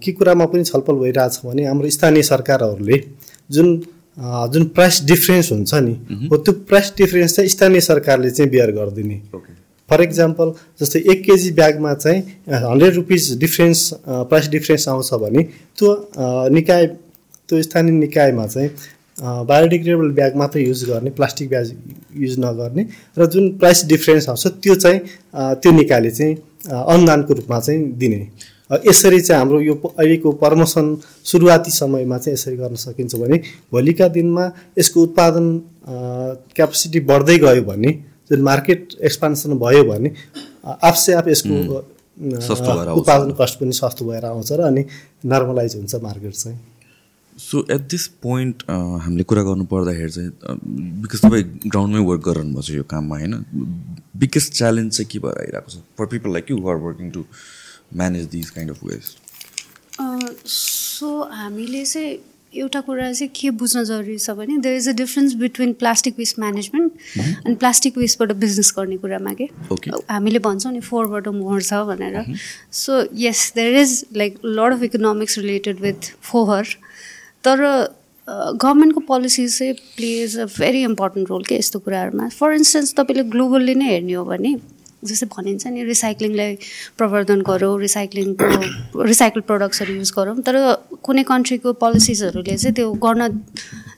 के कुरामा पनि छलफल भइरहेछ भने हाम्रो स्थानीय सरकारहरूले जुन जुन प्राइस डिफ्रेन्स हुन्छ नि हो त्यो प्राइस डिफ्रेन्स चाहिँ स्थानीय सरकारले चाहिँ बियर गरिदिने। फर इक्जाम्पल जस्तै एक केजी ब्यागमा चाहिँ hundred rupees difference price difference आउँछ भने त्यो निकाय त्यो स्थानीय निकायमा चाहिँ बायोडिग्रेडेबल ब्याग मात्रै युज गर्ने प्लास्टिक ब्याग युज नगर्ने र जुन प्राइस डिफ्रेन्स आउँछ त्यो चाहिँ त्यो निकायले चाहिँ अनुदानको रूपमा चाहिँ दिने। यसरी चाहिँ हाम्रो यो अहिलेको प्रमोसन सुरुवाती समयमा चाहिँ यसरी गर्न सकिन्छ भने भोलिका दिनमा यसको उत्पादन क्यापेसिटी बढ्दै गयो भने जुन मार्केट एक्सपान्सन भयो भने आफसे आफ यसको उत्पादन कस्ट पनि सस्तो भएर आउँछ र अनि नर्मलाइज हुन्छ मार्केट चाहिँ। सो एट दिस पोइन्ट हामीले कुरा गर्नु पर्दाखेरि चाहिँ बिकज तपाईँ ग्राउन्डमै वर्क गरिरहनु भएको छ यो काममा होइन? बिगेस्ट च्यालेन्ज चाहिँ के भएर आइरहेको छ? For people like you are working to manage this kind of waste so हामीले चाहिँ एउटा कुरा चाहिँ के बुझ्न जरुरी छ भने there is a difference between plastic waste management अनि प्लास्टिक वेस्टबाट बिजनेस गर्ने कुरामा के हामीले भन्छौँ नि फोरबाट मोर छ भनेर so yes there is like lot of economics related with फोहर। तर गभर्मेन्टको पोलिसिज चाहिँ plays a very important role के यस्तो कुराहरूमा? फर इन्स्टेन्स तपाईँले ग्लोबल्ली नै हेर्ने हो भने जस्तै भनिन्छ नि रिसाइक्लिङलाई प्रवर्धन गरौँ रिसाइक्लिङको रिसाइकल प्रडक्ट्सहरू युज गरौँ। तर कुनै कन्ट्रीको पोलिसिजहरूले चाहिँ त्यो गर्न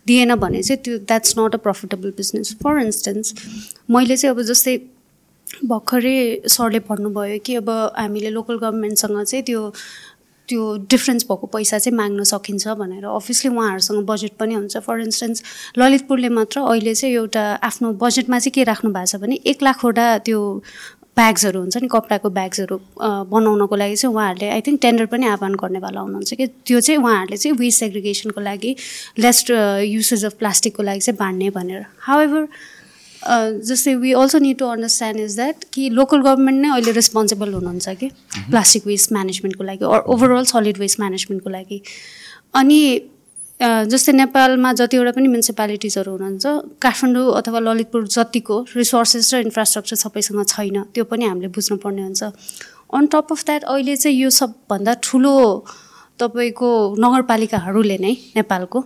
दिएन भने चाहिँ त्यो that's not a profitable business for instance मैले चाहिँ अब जस्तै भर्खरै सरले भन्नुभयो कि अब हामीले लोकल गभर्मेन्टसँग चाहिँ त्यो त्यो डिफ्रेन्स भएको पैसा चाहिँ माग्न सकिन्छ भनेर। अभियसली उहाँहरूसँग बजेट पनि हुन्छ। फर इन्स्टेन्स ललितपुरले मात्र अहिले चाहिँ एउटा आफ्नो बजेटमा चाहिँ के राख्नु भएको छ भने एक लाखवटा त्यो ब्याग्सहरू हुन्छ नि कपडाको ब्याग्सहरू बनाउनको लागि चाहिँ उहाँहरूले आई थिङ्क टेन्डर पनि आह्वान गर्नेवाला हुनुहुन्छ कि। त्यो चाहिँ उहाँहरूले चाहिँ वेस्ट सेग्रिगेसनको लागि लेस्ट युसेज अफ प्लास्टिकको लागि चाहिँ बाँड्ने भनेर। हाउ जस्तै we also need to understand is that कि लोकल गभर्मेन्ट नै अहिले रेस्पोन्सिबल हुनुहुन्छ कि। प्लास्टिक वेस्ट म्यानेजमेन्टको लागि ओभरअल सलिड वेस्ट म्यानेजमेन्टको लागि। अनि जस्तै नेपालमा जतिवटा पनि म्युनिसिपालिटिजहरू हुनुहुन्छ काठमाडौँ अथवा ललितपुर जतिको रिसोर्सेस र इन्फ्रास्ट्रक्चर सबैसँग छैन त्यो पनि हामीले बुझ्नुपर्ने हुन्छ। अन टप अफ द्याट अहिले चाहिँ यो सबभन्दा ठुलो तपाईँको नगरपालिकाहरूले नै नेपालको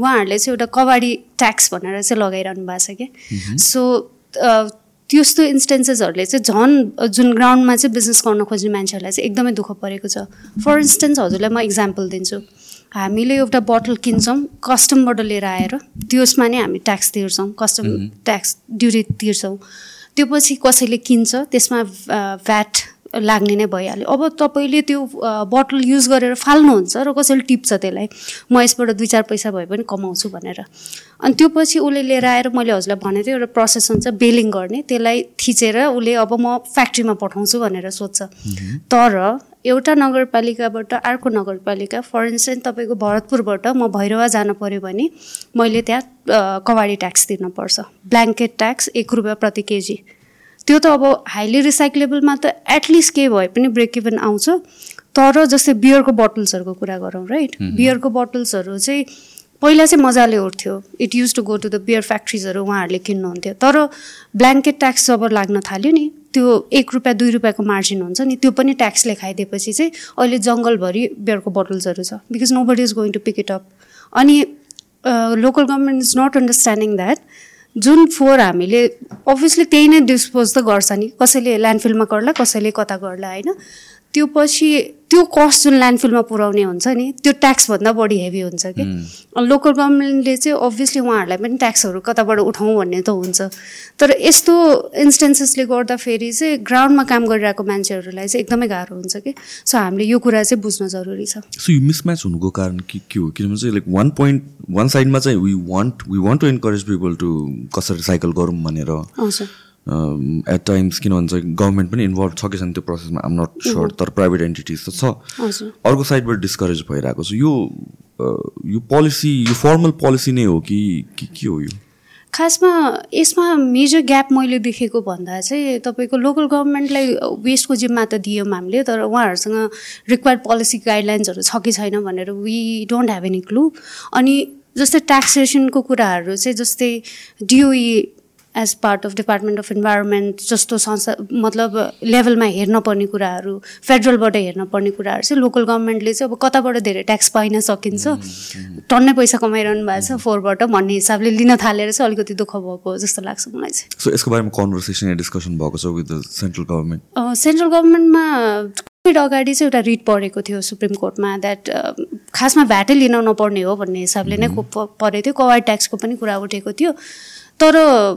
उहाँहरूले चाहिँ एउटा कबाडी ट्याक्स भनेर चाहिँ लगाइरहनु भएको छ कि। सो त्यस्तो इन्स्टेन्सेसहरूले चाहिँ झन् जुन ग्राउन्डमा चाहिँ बिजनेस गर्न खोज्ने मान्छेहरूलाई चाहिँ एकदमै दुःख परेको छ। फर इन्स्टेन्स हजुरलाई म इक्जाम्पल दिन्छु। हामीले एउटा बोटल किन्छौँ कस्टमबाट लिएर आएर त्यसमा नै हामी ट्याक्स तिर्छौँ कस्टम ट्याक्स ड्युटी तिर्छौँ। त्यो पछि कसैले किन्छ त्यसमा भ्याट लाग्ने नै भइहाल्यो। अब तपाईँले त्यो बोटल युज गरेर फाल्नुहुन्छ र कसैले टिप्छ त्यसलाई म यसबाट दुई चार पैसा भए पनि कमाउँछु भनेर। अनि त्यो पछि उसले लिएर आएर मैले हजुरलाई भनेको थिएँ एउटा प्रोसेस हुन्छ बेलिङ गर्ने त्यसलाई थिचेर उसले अब म फ्याक्ट्रीमा पठाउँछु भनेर सोध्छ। तर एउटा नगरपालिकाबाट अर्को नगरपालिका फर इन्स्टेन्स तपाईँको भरतपुरबाट म भैरवा जानु पऱ्यो भने मैले त्यहाँ कवाडी ट्याक्स तिर्नुपर्छ। ब्ल्याङ्केट ट्याक्स एक रुपियाँ प्रति केजी। त्यो त अब हाइली रिसाइक्लेबलमा त एटलिस्ट केही भए पनि ब्रेक इभन आउँछ। तर जस्तै बियरको बोटल्सहरूको कुरा गरौँ राइट बियरको बोटल्सहरू चाहिँ पहिला चाहिँ मजाले उठ्थ्यो। It used to go to the beer फ्याक्ट्रिजहरू उहाँहरूले किन्नुहुन्थ्यो। तर ब्ल्याङ्केट ट्याक्स जब लाग्न थाल्यो नि त्यो एक रुपियाँ दुई रुपियाँको मार्जिन हुन्छ नि त्यो पनि ट्याक्सले खाइदिएपछि चाहिँ अहिले जङ्गलभरि बियरको बोटल्सहरू छ। Because nobody is going to pick it up अनि local government is not understanding that जुन फोहोर हामीले अभियसली त्यही नै डिस्पोज त गर्छ नि। कसैले ल्यान्डफिलमा गर्ला कसैले कता गर्ला होइन? त्यो पछि त्यो कस्ट जुन ल्यान्डफिलमा पुऱ्याउने हुन्छ नि त्यो ट्याक्सभन्दा बढी हेभी हुन्छ कि। लोकल गभर्मेन्टले चाहिँ अभियसली उहाँहरूलाई पनि ट्याक्सहरू कताबाट उठाउँ भन्ने त हुन्छ। तर यस्तो इन्स्टेन्सेसले गर्दाखेरि चाहिँ ग्राउन्डमा काम गरिरहेको मान्छेहरूलाई चाहिँ एकदमै गाह्रो हुन्छ कि। सो हामीले यो कुरा चाहिँ बुझ्न जरुरी छ। सो यो मिसम्याच हुनुको कारण के के हो? किनभने चाहिँ लाइक वान पोइन्ट वान साइडमा चाहिँ we want we want to encourage people to कसरी साइकल गरौँ भनेर। एट टाइम्स किन भन्छ गभर्मेन्ट पनि इन्भल्भ छ कि छैन त्यो प्रोसेसमा आम नट स्योर तर प्राइभेट एन्टिटिज त छ। अर्को साइडबाट डिस्करेज भइरहेको छ। यो यो पोलिसी यो फर्मल पोलिसी नै हो कि के हो यो? खासमा यसमा मेजर ग्याप मैले देखेको भन्दा चाहिँ तपाईँको लोकल गभर्मेन्टलाई वेस्टको जिम्मा त दियौँ हामीले तर उहाँहरूसँग रिक्वायर्ड पोलिसी गाइडलाइन्सहरू छ कि छैन भनेर we don't have any clue अनि जस्तै ट्याक्सेसनको कुराहरू चाहिँ जस्तै DOE as part of department of environment जस्तो संस्था मतलब लेभलमा हेर्न पर्ने कुराहरू फेडरलबाट हेर्न पर्ने कुराहरू चाहिँ लोकल गभर्मेन्टले चाहिँ अब कताबाट धेरै ट्याक्स पाइन सकिन्छ। टन्नै पैसा कमाइरहनु भएको छ फोहोरबाट भन्ने हिसाबले लिन थालेर चाहिँ अलिकति दुःख भएको जस्तो लाग्छ मलाई चाहिँ। सो यसको बारेमा कन्भर्सेसन डिस्कसन भएको छ विथ सेन्ट्रल गभर्मेन्ट सेन्ट्रल गभर्मेन्टमा कोभिड अगाडि चाहिँ एउटा रिट पढेको थियो सुप्रिम कोर्टमा द्याट खासमा भ्याटै लिन नपर्ने हो भन्ने हिसाबले नै परेको थियो। कवाड ट्याक्सको पनि कुरा उठेको थियो। तर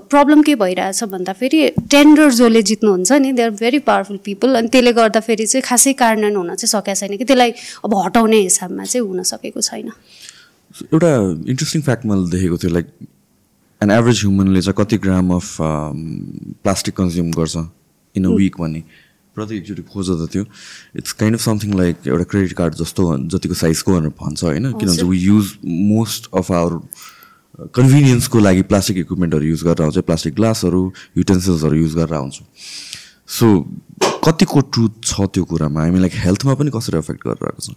प्रब्लम के भइरहेछ भन्दाखेरि टेन्डर जसले जित्नुहुन्छ नि they are very powerful people अनि त्यसले गर्दाखेरि चाहिँ खासै कार्यान्वयन हुन चाहिँ सकेको छैन कि त्यसलाई अब हटाउने हिसाबमा चाहिँ हुन सकेको छैन। एउटा इन्ट्रेस्टिङ फ्याक्ट मैले देखेको थियो लाइक एन एभरेज ह्युमनले चाहिँ कति ग्राम अफ प्लास्टिक कन्ज्युम गर्छ इन अ विक भन्ने। प्रति एकचोटि खोज्दा थियो। It's kind of something like एउटा क्रेडिट कार्ड जस्तो जतिको साइजको भनेर भन्छ होइन? किनभने we use most of our कन्भिनियन्सको लागि प्लास्टिक इक्विपमेन्टहरू युज गरेर आउँछ प्लास्टिक ग्लासहरू युटेन्सिल्सहरू युज गरेर आउँछु। सो कतिको ट्रुथ छ त्यो कुरामा? हामी लाइक हेल्थमा पनि कसरी एफेक्ट गरिरहेको छ?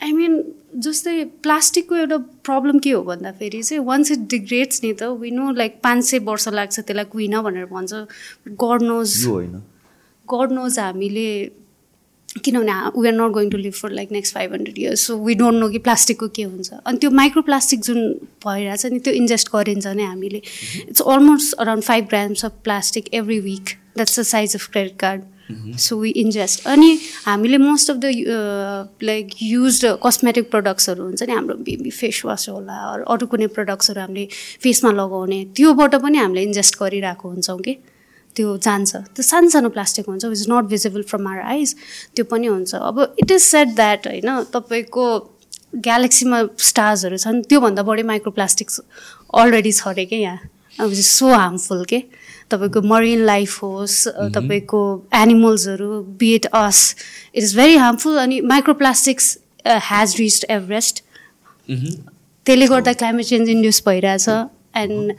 आई मिन जस्तै प्लास्टिकको एउटा प्रब्लम के हो भन्दाखेरि चाहिँ वान्स इट डिग्रेड्स नि त विनो लाइक पाँच सय वर्ष लाग्छ त्यसलाई कुइन भनेर भन्छ। गड नोज होइन। गड नोज हामीले किनभने we are not going to live for like next five hundred years so we don't know कि प्लास्टिकको के हुन्छ। अनि त्यो माइक्रोप्लास्टिक जुन भइरहेछ नि त्यो इन्जेस्ट गरिन्छ नै हामीले। It's almost around five grams of plastic every week that's the size of credit card so we ingest अनि हामीले most of the like use cosmetic प्रडक्ट्सहरू हुन्छ नि हाम्रो बेबी फेस वास होला अरू कुनै प्रडक्ट्सहरू हामीले फेसमा लगाउने त्योबाट पनि हामीले इन्जेस्ट गरिरहेको हुन्छौँ कि। त्यो जान्छ। त्यो सानो सानो प्लास्टिक हुन्छ which is not visible from our eyes त्यो पनि हुन्छ। अब इट इज सेट द्याट होइन तपाईँको ग्यालेक्सीमा स्टार्सहरू छन् त्योभन्दा बढी माइक्रोप्लास्टिक्स अलरेडी छ अरे क्या यहाँ? अब सो हार्मफुल के? तपाईँको मरिन लाइफ होस् तपाईँको एनिमल्सहरू be it us it is very harmful अनि माइक्रोप्लास्टिक्स ह्याज रिच्ड एभरेस्ट त्यसले गर्दा क्लाइमेट चेन्ज इन्ड्युस भइरहेछ। एन्ड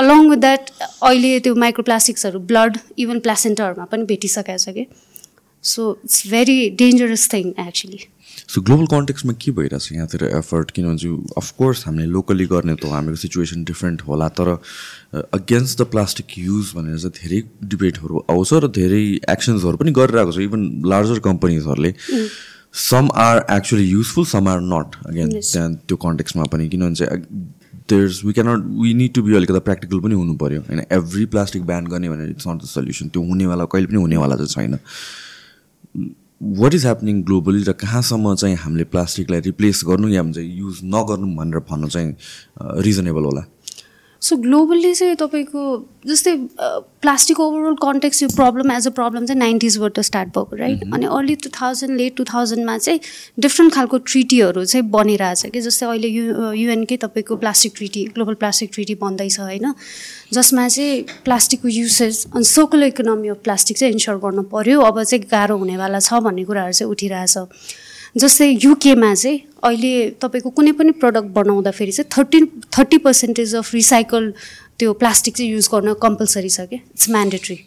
अलङ विथ द्याट अहिले त्यो माइक्रोप्लास्टिक्सहरू ब्लड इभन प्लासेन्टाहरूमा पनि भेटिसकेको छ कि? So it's very dangerous thing actually so global कन्टेक्समा के भइरहेछ? यहाँतिर एफर्ट किनभने अफकोर्स हामीले लोकली गर्ने त हाम्रो सिचुएसन डिफ्रेन्ट होला तर अगेन्स्ट द प्लास्टिक युज भनेर चाहिँ धेरै डिबेटहरू आउँछ र धेरै एक्सन्सहरू पनि गरिरहेको छ even larger कम्पनीजहरूले some are actually useful some are not again त्यहाँ त्यो कन्टेक्समा पनि। किनभने चाहिँ there's we cannot we need to be अलिकति प्र्याक्टिकल पनि हुनु पऱ्यो होइन? एभ्री प्लास्टिक ब्यान गर्ने भनेर इट्स नट द सल्युसन त्यो हुनेवाला कहिले पनि हुनेवाला चाहिँ छैन। वाट इज ह्यापनिङ ग्लोबली र कहाँसम्म चाहिँ हामीले प्लास्टिकलाई रिप्लेस गर्नु या भन्छ युज नगर्नु भनेर भन्नु चाहिँ रिजनेबल होला? सो ग्लोबल्ली चाहिँ तपाईँको जस्तै प्लास्टिक ओभरअल कन्टेक्स यो प्रब्लम एज अ प्रब्लम चाहिँ नाइन्टिजबाट स्टार्ट भएको राइट अनि early two thousand late two थाउजन्डमा चाहिँ डिफ्रेन्ट खालको ट्रिटीहरू चाहिँ बनिरहेछ कि जस्तै अहिले यु युएनकै तपाईँको plastic treaty global plastic treaty बन्दैछ होइन? जसमा चाहिँ प्लास्टिकको युसेज अनि सर्कुलर इकोनोमी अफ प्लास्टिक चाहिँ इन्स्योर गर्नु पऱ्यो अब चाहिँ गाह्रो हुनेवाला छ भन्ने कुराहरू चाहिँ उठिरहेछ। जस्तै युकेमा चाहिँ अहिले तपाईँको कुनै पनि प्रडक्ट बनाउँदाखेरि चाहिँ thirty thirty percentage of recycle त्यो प्लास्टिक चाहिँ युज गर्न कम्पलसरी छ क्या? It's mandatory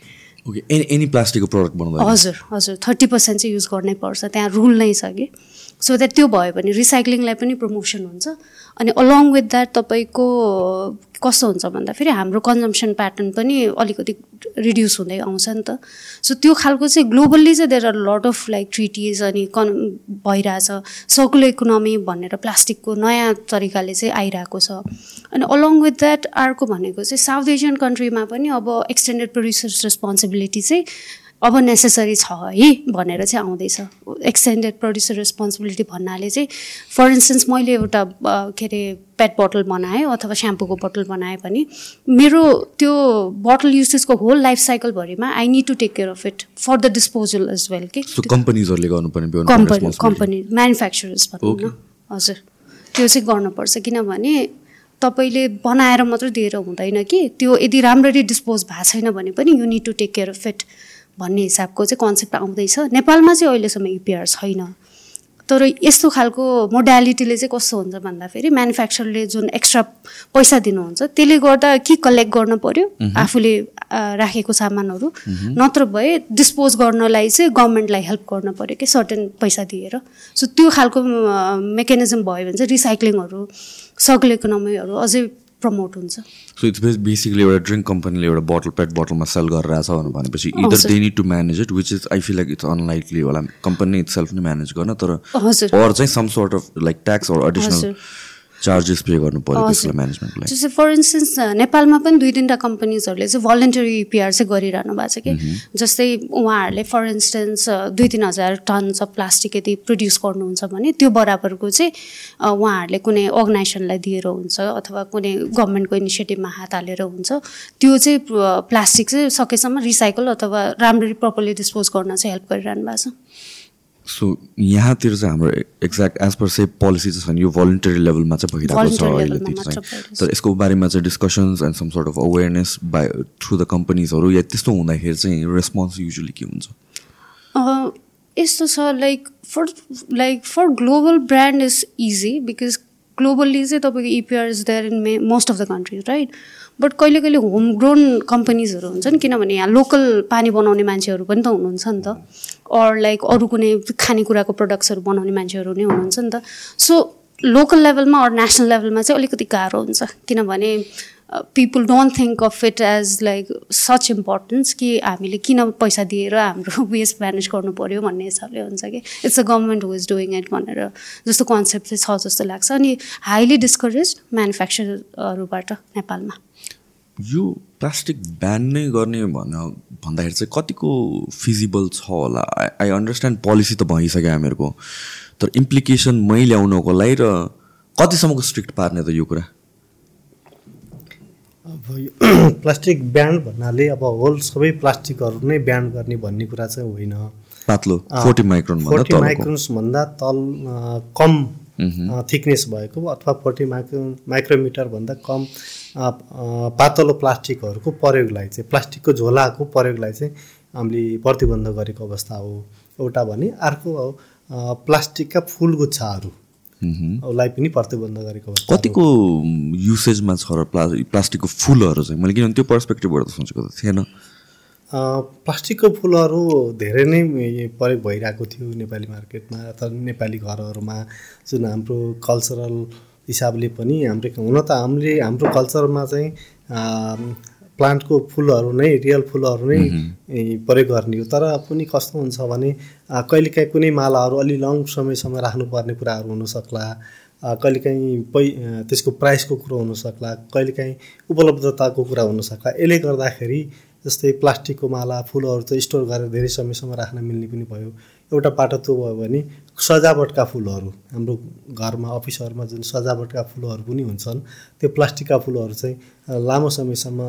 okay any any प्लास्टिकको प्रडक्ट बनाउँदा हजुर हजुर थर्टी पर्सेन्ट चाहिँ युज गर्नै पर्छ त्यहाँ रुल नै छ कि? सो द्याट त्यो भयो भने रिसाइक्लिङलाई पनि प्रमोसन हुन्छ। अनि अलङ विथ द्याट तपाईँको कस्तो हुन्छ भन्दाखेरि हाम्रो कन्जम्सन प्याटर्न पनि अलिकति रिड्युस हुँदै आउँछ नि त। सो त्यो खालको चाहिँ ग्लोबल्ली चाहिँ there are lot of like treaties अनि कन् भइरहेछ। सर्कुलर इकोनोमी भनेर प्लास्टिकको नयाँ तरिकाले चाहिँ आइरहेको छ। अनि अलङ विथ द्याट अर्को भनेको चाहिँ साउथ एसियन कन्ट्रीमा पनि अब एक्सटेन्डेड प्रड्युसर्स रेस्पोन्सिबिलिटी चाहिँ अब नेसेसरी छ है भनेर चाहिँ आउँदैछ। एक्सटेन्डेड प्रड्युसर रेस्पोन्सिबिलिटी भन्नाले चाहिँ फर इन्स्टेन्स मैले एउटा के अरे पेट बोटल बनाएँ अथवा स्याम्पूको बोटल बनाएँ भने मेरो त्यो बोटल युसेसको whole life साइकलभरिमा I need to take care of it for the disposal as well के कम्पनीजहरूले गर्नुपर्ने कम्पनी कम्पनी म्यानुफ्याक्चरर्स भनौँ न? हजुर। त्यो चाहिँ गर्नुपर्छ किनभने तपाईँले बनाएर मात्रै दिएर हुँदैन कि। त्यो यदि राम्ररी डिस्पोज भएको छैन भने पनि you need to take care of it भन्ने हिसाबको चाहिँ कन्सेप्ट आउँदैछ। नेपालमा चाहिँ अहिलेसम्म युपिआर छैन। तर यस्तो खालको मोडालिटीले चाहिँ कस्तो हुन्छ भन्दाखेरि म्यानुफ्याक्चरले जुन एक्स्ट्रा पैसा दिनुहुन्छ त्यसले गर्दा कि कलेक्ट गर्नु पऱ्यो आफूले राखेको सामानहरू। नत्र भए डिस्पोज गर्नलाई चाहिँ गभर्मेन्टलाई हेल्प गर्नु पऱ्यो कि सर्टेन पैसा दिएर। सो त्यो खालको मेकानिजम भयो भने चाहिँ रिसाइक्लिङहरू सर्कुल इकोनोमीहरू अझै प्रमोट हुन्छ। सो इट्स बेसिकली एउटा ड्रिङ्क कम्पनीले एउटा बोटल पेट बोटलमा सेल गरेर छ भनेपछि either they need to manage it which is I feel like it's unlikely होला। कम्पनी इट सेल्फ नै म्यानेज गर्न तर अर चाहिँ some sort of like tax or additional charges pay गर्नु पर्यो त्यसलाई म्यानेजमेन्टलाई जस्तै फर इन्स्टेन्स नेपालमा पनि दुई तिनवटा कम्पनीजहरूले चाहिँ भलन्टरी इपिआर चाहिँ गरिरहनु भएको छ कि? जस्तै उहाँहरूले फर इन्स्टेन्स दुई तिन हजार टन्स अफ प्लास्टिक यदि प्रड्युस गर्नुहुन्छ भने त्यो बराबरको चाहिँ उहाँहरूले कुनै अर्गनाइजेसनलाई दिएर हुन्छ अथवा कुनै गभर्मेन्टको इनिसिएटिभमा हात हालेर हुन्छ त्यो चाहिँ प्लास्टिक चाहिँ सकेसम्म रिसाइकल अथवा राम्ररी प्रपरली डिस्पोज गर्न चाहिँ हेल्प गरिरहनु भएको छ। सो यहाँतिर चाहिँ हाम्रो exact as per se policy चाहिँ छैन यो भलिन्टरी लेभलमा चाहिँ भइरहेको छ अहिले चाहिँ। तर यसको बारेमा चाहिँ discussions and some sort of awareness by through the कम्पनीजहरू या त्यस्तो हुँदाखेरि चाहिँ रेस्पोन्स युजली के हुन्छ? यस्तो छ like for like for global brand is easy because globally चाहिँ तपाईँको EPR is there in may most of the countries right but कहिले कहिले होम ग्रोन कम्पनीजहरू हुन्छ नि किनभने यहाँ लोकल पानी बनाउने मान्छेहरू पनि त हुनुहुन्छ नि त। अर लाइक अरू कुनै खानेकुराको प्रडक्ट्सहरू बनाउने मान्छेहरू नै हुनुहुन्छ नि त। सो लोकल लेभलमा अरू नेसनल लेभलमा चाहिँ अलिकति गाह्रो हुन्छ। किनभने people don't think of it as like such importance कि हामीले किन पैसा दिएर हाम्रो वेस्ट म्यानेज गर्नु पऱ्यो भन्ने हिसाबले हुन्छ कि। It's a government who is doing it भनेर जस्तो कन्सेप्ट चाहिँ छ जस्तो लाग्छ। अनि हाइली डिस्करेज म्यानुफ्याक्चरहरूबाट नेपालमा। यो प्लास्टिक ब्यान नै गर्ने भन भन्दाखेरि चाहिँ कतिको फिजिबल छ होला? आई अन्डरस्ट्यान्ड पोलिसी त भइसक्यो हामीहरूको तर इम्प्लिकेसन मै ल्याउनको लागि र कतिसम्मको स्ट्रिक्ट पार्ने त यो कुरा? अब प्लास्टिक ब्यान्ड भन्नाले अब होल सबै प्लास्टिकहरू नै ब्यान्ड गर्ने भन्ने कुरा चाहिँ होइन। पातलो फोर्टी माइक्रोन फोर्टी माइक्रोन्सभन्दा तल कम थिकनेस भएको अथवा फोर्टी माइक्रो माइक्रोमिटरभन्दा कम पातलो प्लास्टिकहरूको प्रयोगलाई चाहिँ प्लास्टिकको झोलाको प्रयोगलाई चाहिँ हामीले प्रतिबन्ध गरेको अवस्था हो। एउटा भने अर्को प्लास्टिकका फुलगुच्छाहरू। लाई पनि प्रतिबन्ध गरेको कतिको युसेजमा छ र प्ला प्लास्टिकको फुलहरू चाहिँ? मैले किनभने त्यो पर्सपेक्टिभबाट सोचेको त थिएन। प्लास्टिकको फुलहरू धेरै नै प्रयोग भइरहेको थियो नेपाली मार्केटमा अथवा नेपाली घरहरूमा जुन हाम्रो कल्चरल हिसाबले पनि हाम्रो हुन त हामीले हाम्रो कल्चरमा चाहिँ प्लान्टको फुलहरू नै रियल फुलहरू नै प्रयोग गर्ने हो। तर पनि कस्तो हुन्छ भने कहिलेकाहीँ कुनै मालाहरू अलि लङ समयसम्म राख्नुपर्ने कुराहरू हुनसक्ला कहिलेकाहीँ पै त्यसको प्राइसको कुरो हुनसक्ला कहिलेकाहीँ उपलब्धताको कुरा हुनसक्ला। यसले गर्दाखेरि जस्तै प्लास्टिकको माला फुलहरू चाहिँ स्टोर गरेर धेरै समयसम्म राख्न मिल्ने पनि भयो। एउटा पाटो त्यो भयो भने सजावटका फुलहरू हाम्रो घरमा अफिसहरूमा जुन सजावटका फुलहरू पनि हुन्छन् त्यो प्लास्टिकका फुलहरू चाहिँ लामो समयसम्म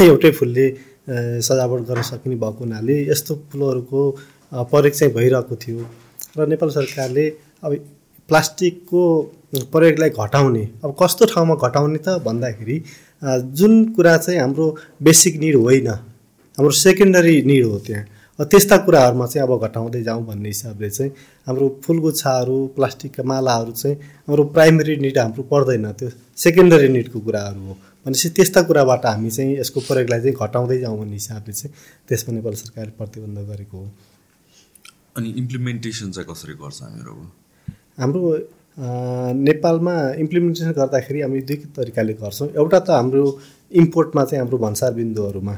एउटै फुलले सजावट गर्न सकिने भएको हुनाले यस्तो फुलहरूको प्रयोग चाहिँ भइरहेको थियो। र नेपाल सरकारले अब प्लास्टिकको प्रयोगलाई घटाउने अब कस्तो ठाउँमा घटाउने त भन्दाखेरि जुन कुरा चाहिँ हाम्रो बेसिक निड होइन हाम्रो सेकेन्डरी निड हो त्यहाँ। त्यस्ता कुराहरूमा चाहिँ अब घटाउँदै जाउँ भन्ने हिसाबले चाहिँ हाम्रो फुलगुच्छाहरू प्लास्टिकका मालाहरू चाहिँ हाम्रो प्राइमेरी निड हाम्रो पर्दैन त्यो सेकेन्डरी निडको कुराहरू हो। भनेपछि त्यस्ता कुराबाट हामी चाहिँ यसको प्रयोगलाई चाहिँ घटाउँदै जाउँ भन्ने हिसाबले चाहिँ त्यसमा नेपाल सरकारले प्रतिबन्ध गरेको हो। अनि इम्प्लिमेन्टेसन चाहिँ कसरी गर्छ हामीहरू? हाम्रो नेपालमा इम्प्लिमेन्टेसन गर्दाखेरि हामी दुई तरिकाले गर्छौँ। एउटा त हाम्रो इम्पोर्टमा चाहिँ हाम्रो भन्सार बिन्दुहरूमा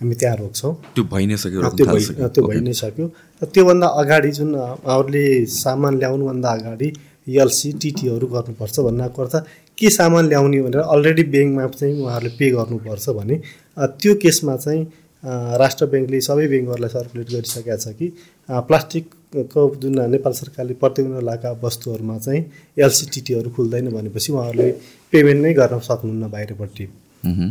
हामी त्यहाँ रोक्छौँ। त्यो भइ नै सक्यो त्यो भइ त्यो भइ नै सक्यो। र त्योभन्दा अगाडि जुन अरूले सामान ल्याउनुभन्दा अगाडि एलसी टिटीहरू गर्नुपर्छ भन्नको अर्थ के सामान ल्याउने भनेर अलरेडी ब्याङ्कमा चाहिँ उहाँहरूले पे गर्नुपर्छ भने त्यो केसमा चाहिँ राष्ट्र ब्याङ्कले सबै ब्याङ्कहरूलाई सर्कुलेट गरिसकेका छ कि प्लास्टिकको जुन नेपाल सरकारले प्रतिबन्ध लगाएका वस्तुहरूमा चाहिँ एलसिटिटीहरू खुल्दैन भनेपछि उहाँहरूले पेमेन्ट नै गर्न सक्नुहुन्न बाहिरपट्टि।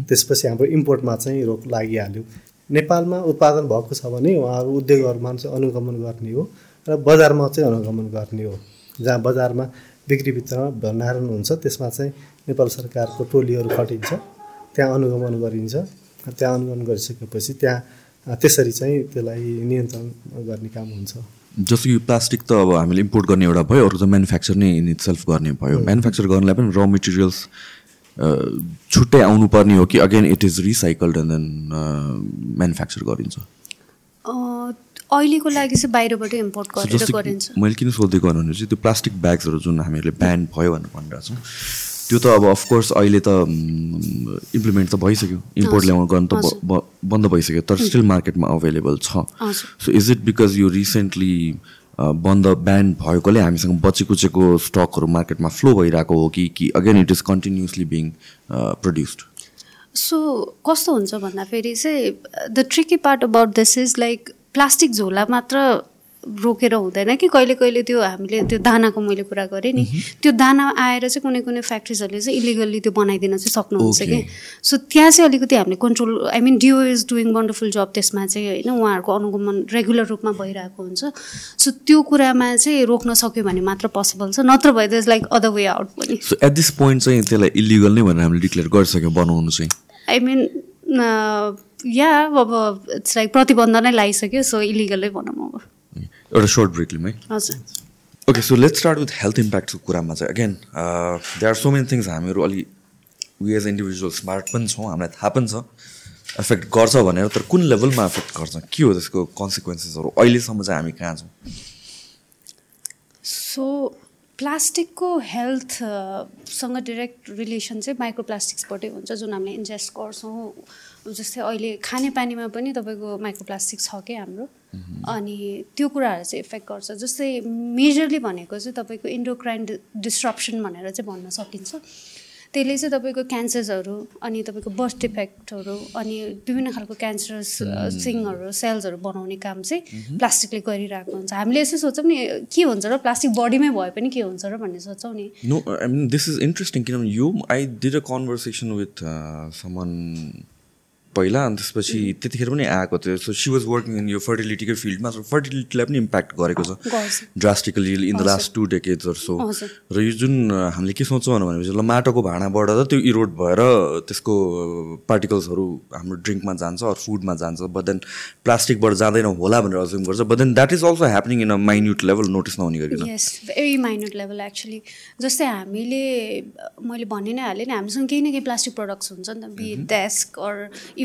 त्यसपछि हाम्रो इम्पोर्टमा चाहिँ रोक लागिहाल्यो। नेपालमा उत्पादन भएको छ भने उहाँहरू उद्योगहरूमा चाहिँ अनुगमन गर्ने हो र बजारमा चाहिँ अनुगमन गर्ने हो। जहाँ बजारमा बिक्री वितरण भण्डारण हुन्छ त्यसमा चाहिँ नेपाल सरकारको टोलीहरू खटिन्छ त्यहाँ अनुगमन गरिन्छ। त्यहाँ अनुगमन गरिसकेपछि त्यहाँ त्यसरी चाहिँ त्यसलाई नियन्त्रण गर्ने काम हुन्छ। जस्तो कि प्लास्टिक त अब हामीले इम्पोर्ट गर्ने एउटा भयो अरू त म्यानुफ्याक्चर नै इन इट सेल्फ गर्ने भयो। म्यानुफ्याक्चर गर्नलाई पनि र मेटेरियल्स छुट्टै आउनुपर्ने हो कि again it is recycled and then manufacture गरिन्छ। अहिलेको लागि चाहिँ बाहिरबाट इम्पोर्ट गरेर गरिन्छ। मैले किन सोधेको भने चाहिँ त्यो प्लास्टिक ब्याग्सहरू जुन हामीहरूले ब्यान भयो भनेर भनिरहेको छौँ त्यो त अब अफकोर्स अहिले त इम्प्लिमेन्ट त भइसक्यो। इम्पोर्ट ल्याउनु गर्नु त बन्द भइसक्यो तर स्टिल मार्केटमा अभाइलेबल छ। सो इज इट बिकज यो रिसेन्टली बन्द ब्यान भएकोले हामीसँग बचे कुचेको स्टकहरू मार्केटमा फ्लो भइरहेको हो कि कि again it is continuously being produced so कस्तो हुन्छ भन्दाखेरि चाहिँ the tricky part about this is like plastic झोला मात्र रोकेर हुँदैन कि कहिले कहिले त्यो हामीले त्यो दानाको मैले कुरा गरेँ नि। त्यो दाना आएर चाहिँ कुनै कुनै फ्याक्ट्रिजहरूले चाहिँ इलिगल्ली त्यो बनाइदिन चाहिँ सक्नुहुन्छ कि। सो त्यहाँ चाहिँ अलिकति हामीले control I mean DO is doing wonderful जब त्यसमा चाहिँ होइन उहाँहरूको अनुगमन रेगुलर रूपमा भइरहेको हुन्छ। सो त्यो कुरामा चाहिँ रोक्न सक्यो भने मात्र पोसिबल छ नत्र भए त लाइक अदर वे आउट पनि। सो एट दिस पोइन्ट चाहिँ त्यसलाई इलिगल नै भनेर हामीले डिक्लेयर गरिसक्यो बनाउनु चाहिँ। आई मिन या अब इट्स लाइक प्रतिबन्ध नै लगाइसक्यो सो इलिगलै भनौँ अब। एउटा सर्ट ब्रेकले है। हजुर। Okay so let's start with health इम्प्याक्टको कुरामा चाहिँ। Again they are so many things हामीहरू अलि वी एज इन्डिभिजुअल स्मार्ट पनि छौँ हामीलाई थाहा पनि छ एफेक्ट गर्छ भनेर तर कुन लेभलमा एफेक्ट गर्छ? के हो त्यसको कन्सिक्वेन्सेसहरू अहिलेसम्म चाहिँ हामी कहाँ छौँ? सो प्लास्टिकको हेल्थसँग डिरेक्ट रिलेसन चाहिँ माइक्रोप्लास्टिक्सबाटै हुन्छ जुन हामीले इन्जेस्ट गर्छौँ। जस्तै अहिले खानेपानीमा पनि तपाईँको माइक्रोप्लास्टिक छ क्या हाम्रो? अनि त्यो कुराहरू चाहिँ इफेक्ट गर्छ। जस्तै मेजरली भनेको चाहिँ तपाईँको इन्डोक्राइन डिस्ट्रप्सन भनेर चाहिँ भन्न सकिन्छ। त्यसले चाहिँ तपाईँको क्यान्सर्सहरू अनि तपाईँको बर्थ डिफेक्टहरू अनि विभिन्न खालको क्यान्सरस सिङहरू सेल्सहरू बनाउने काम चाहिँ प्लास्टिकले गरिरहेको हुन्छ। हामीले यसो सोच्छौँ नि के हुन्छ र प्लास्टिक बडीमै भए पनि के हुन्छ र भन्ने सोच्छौँ नि। No I mean this is interesting किनभने यो I did a conversation with someone पहिला अनि त्यसपछि त्यतिखेर पनि आएको थियो। So she was working in यो फर्टिलिटीकै फिल्डमा सो फर्टिलिटीलाई पनि इम्प्याक्ट गरेको छ। Drastically in the last two decades so र यो जुन हामीले के सोच्छौँ भनेपछि ल माटोको भाँडाबाट त त्यो इरोड भएर त्यसको पार्टिकल्सहरू हाम्रो ड्रिङ्कमा जान्छ अरू फुडमा जान्छ बट देन प्लास्टिकबाट जाँदैन होला भनेर अज्युम गर्छ। But then that is also happening in a minute level notice नहुने गरिकन। भेरी माइन्युट लेभल एक्चुली जस्तै हामीले मैले भनि नै हालेँ नि हामीसँग केही न केही प्लास्टिक प्रडक्ट्स हुन्छ नि त be desk or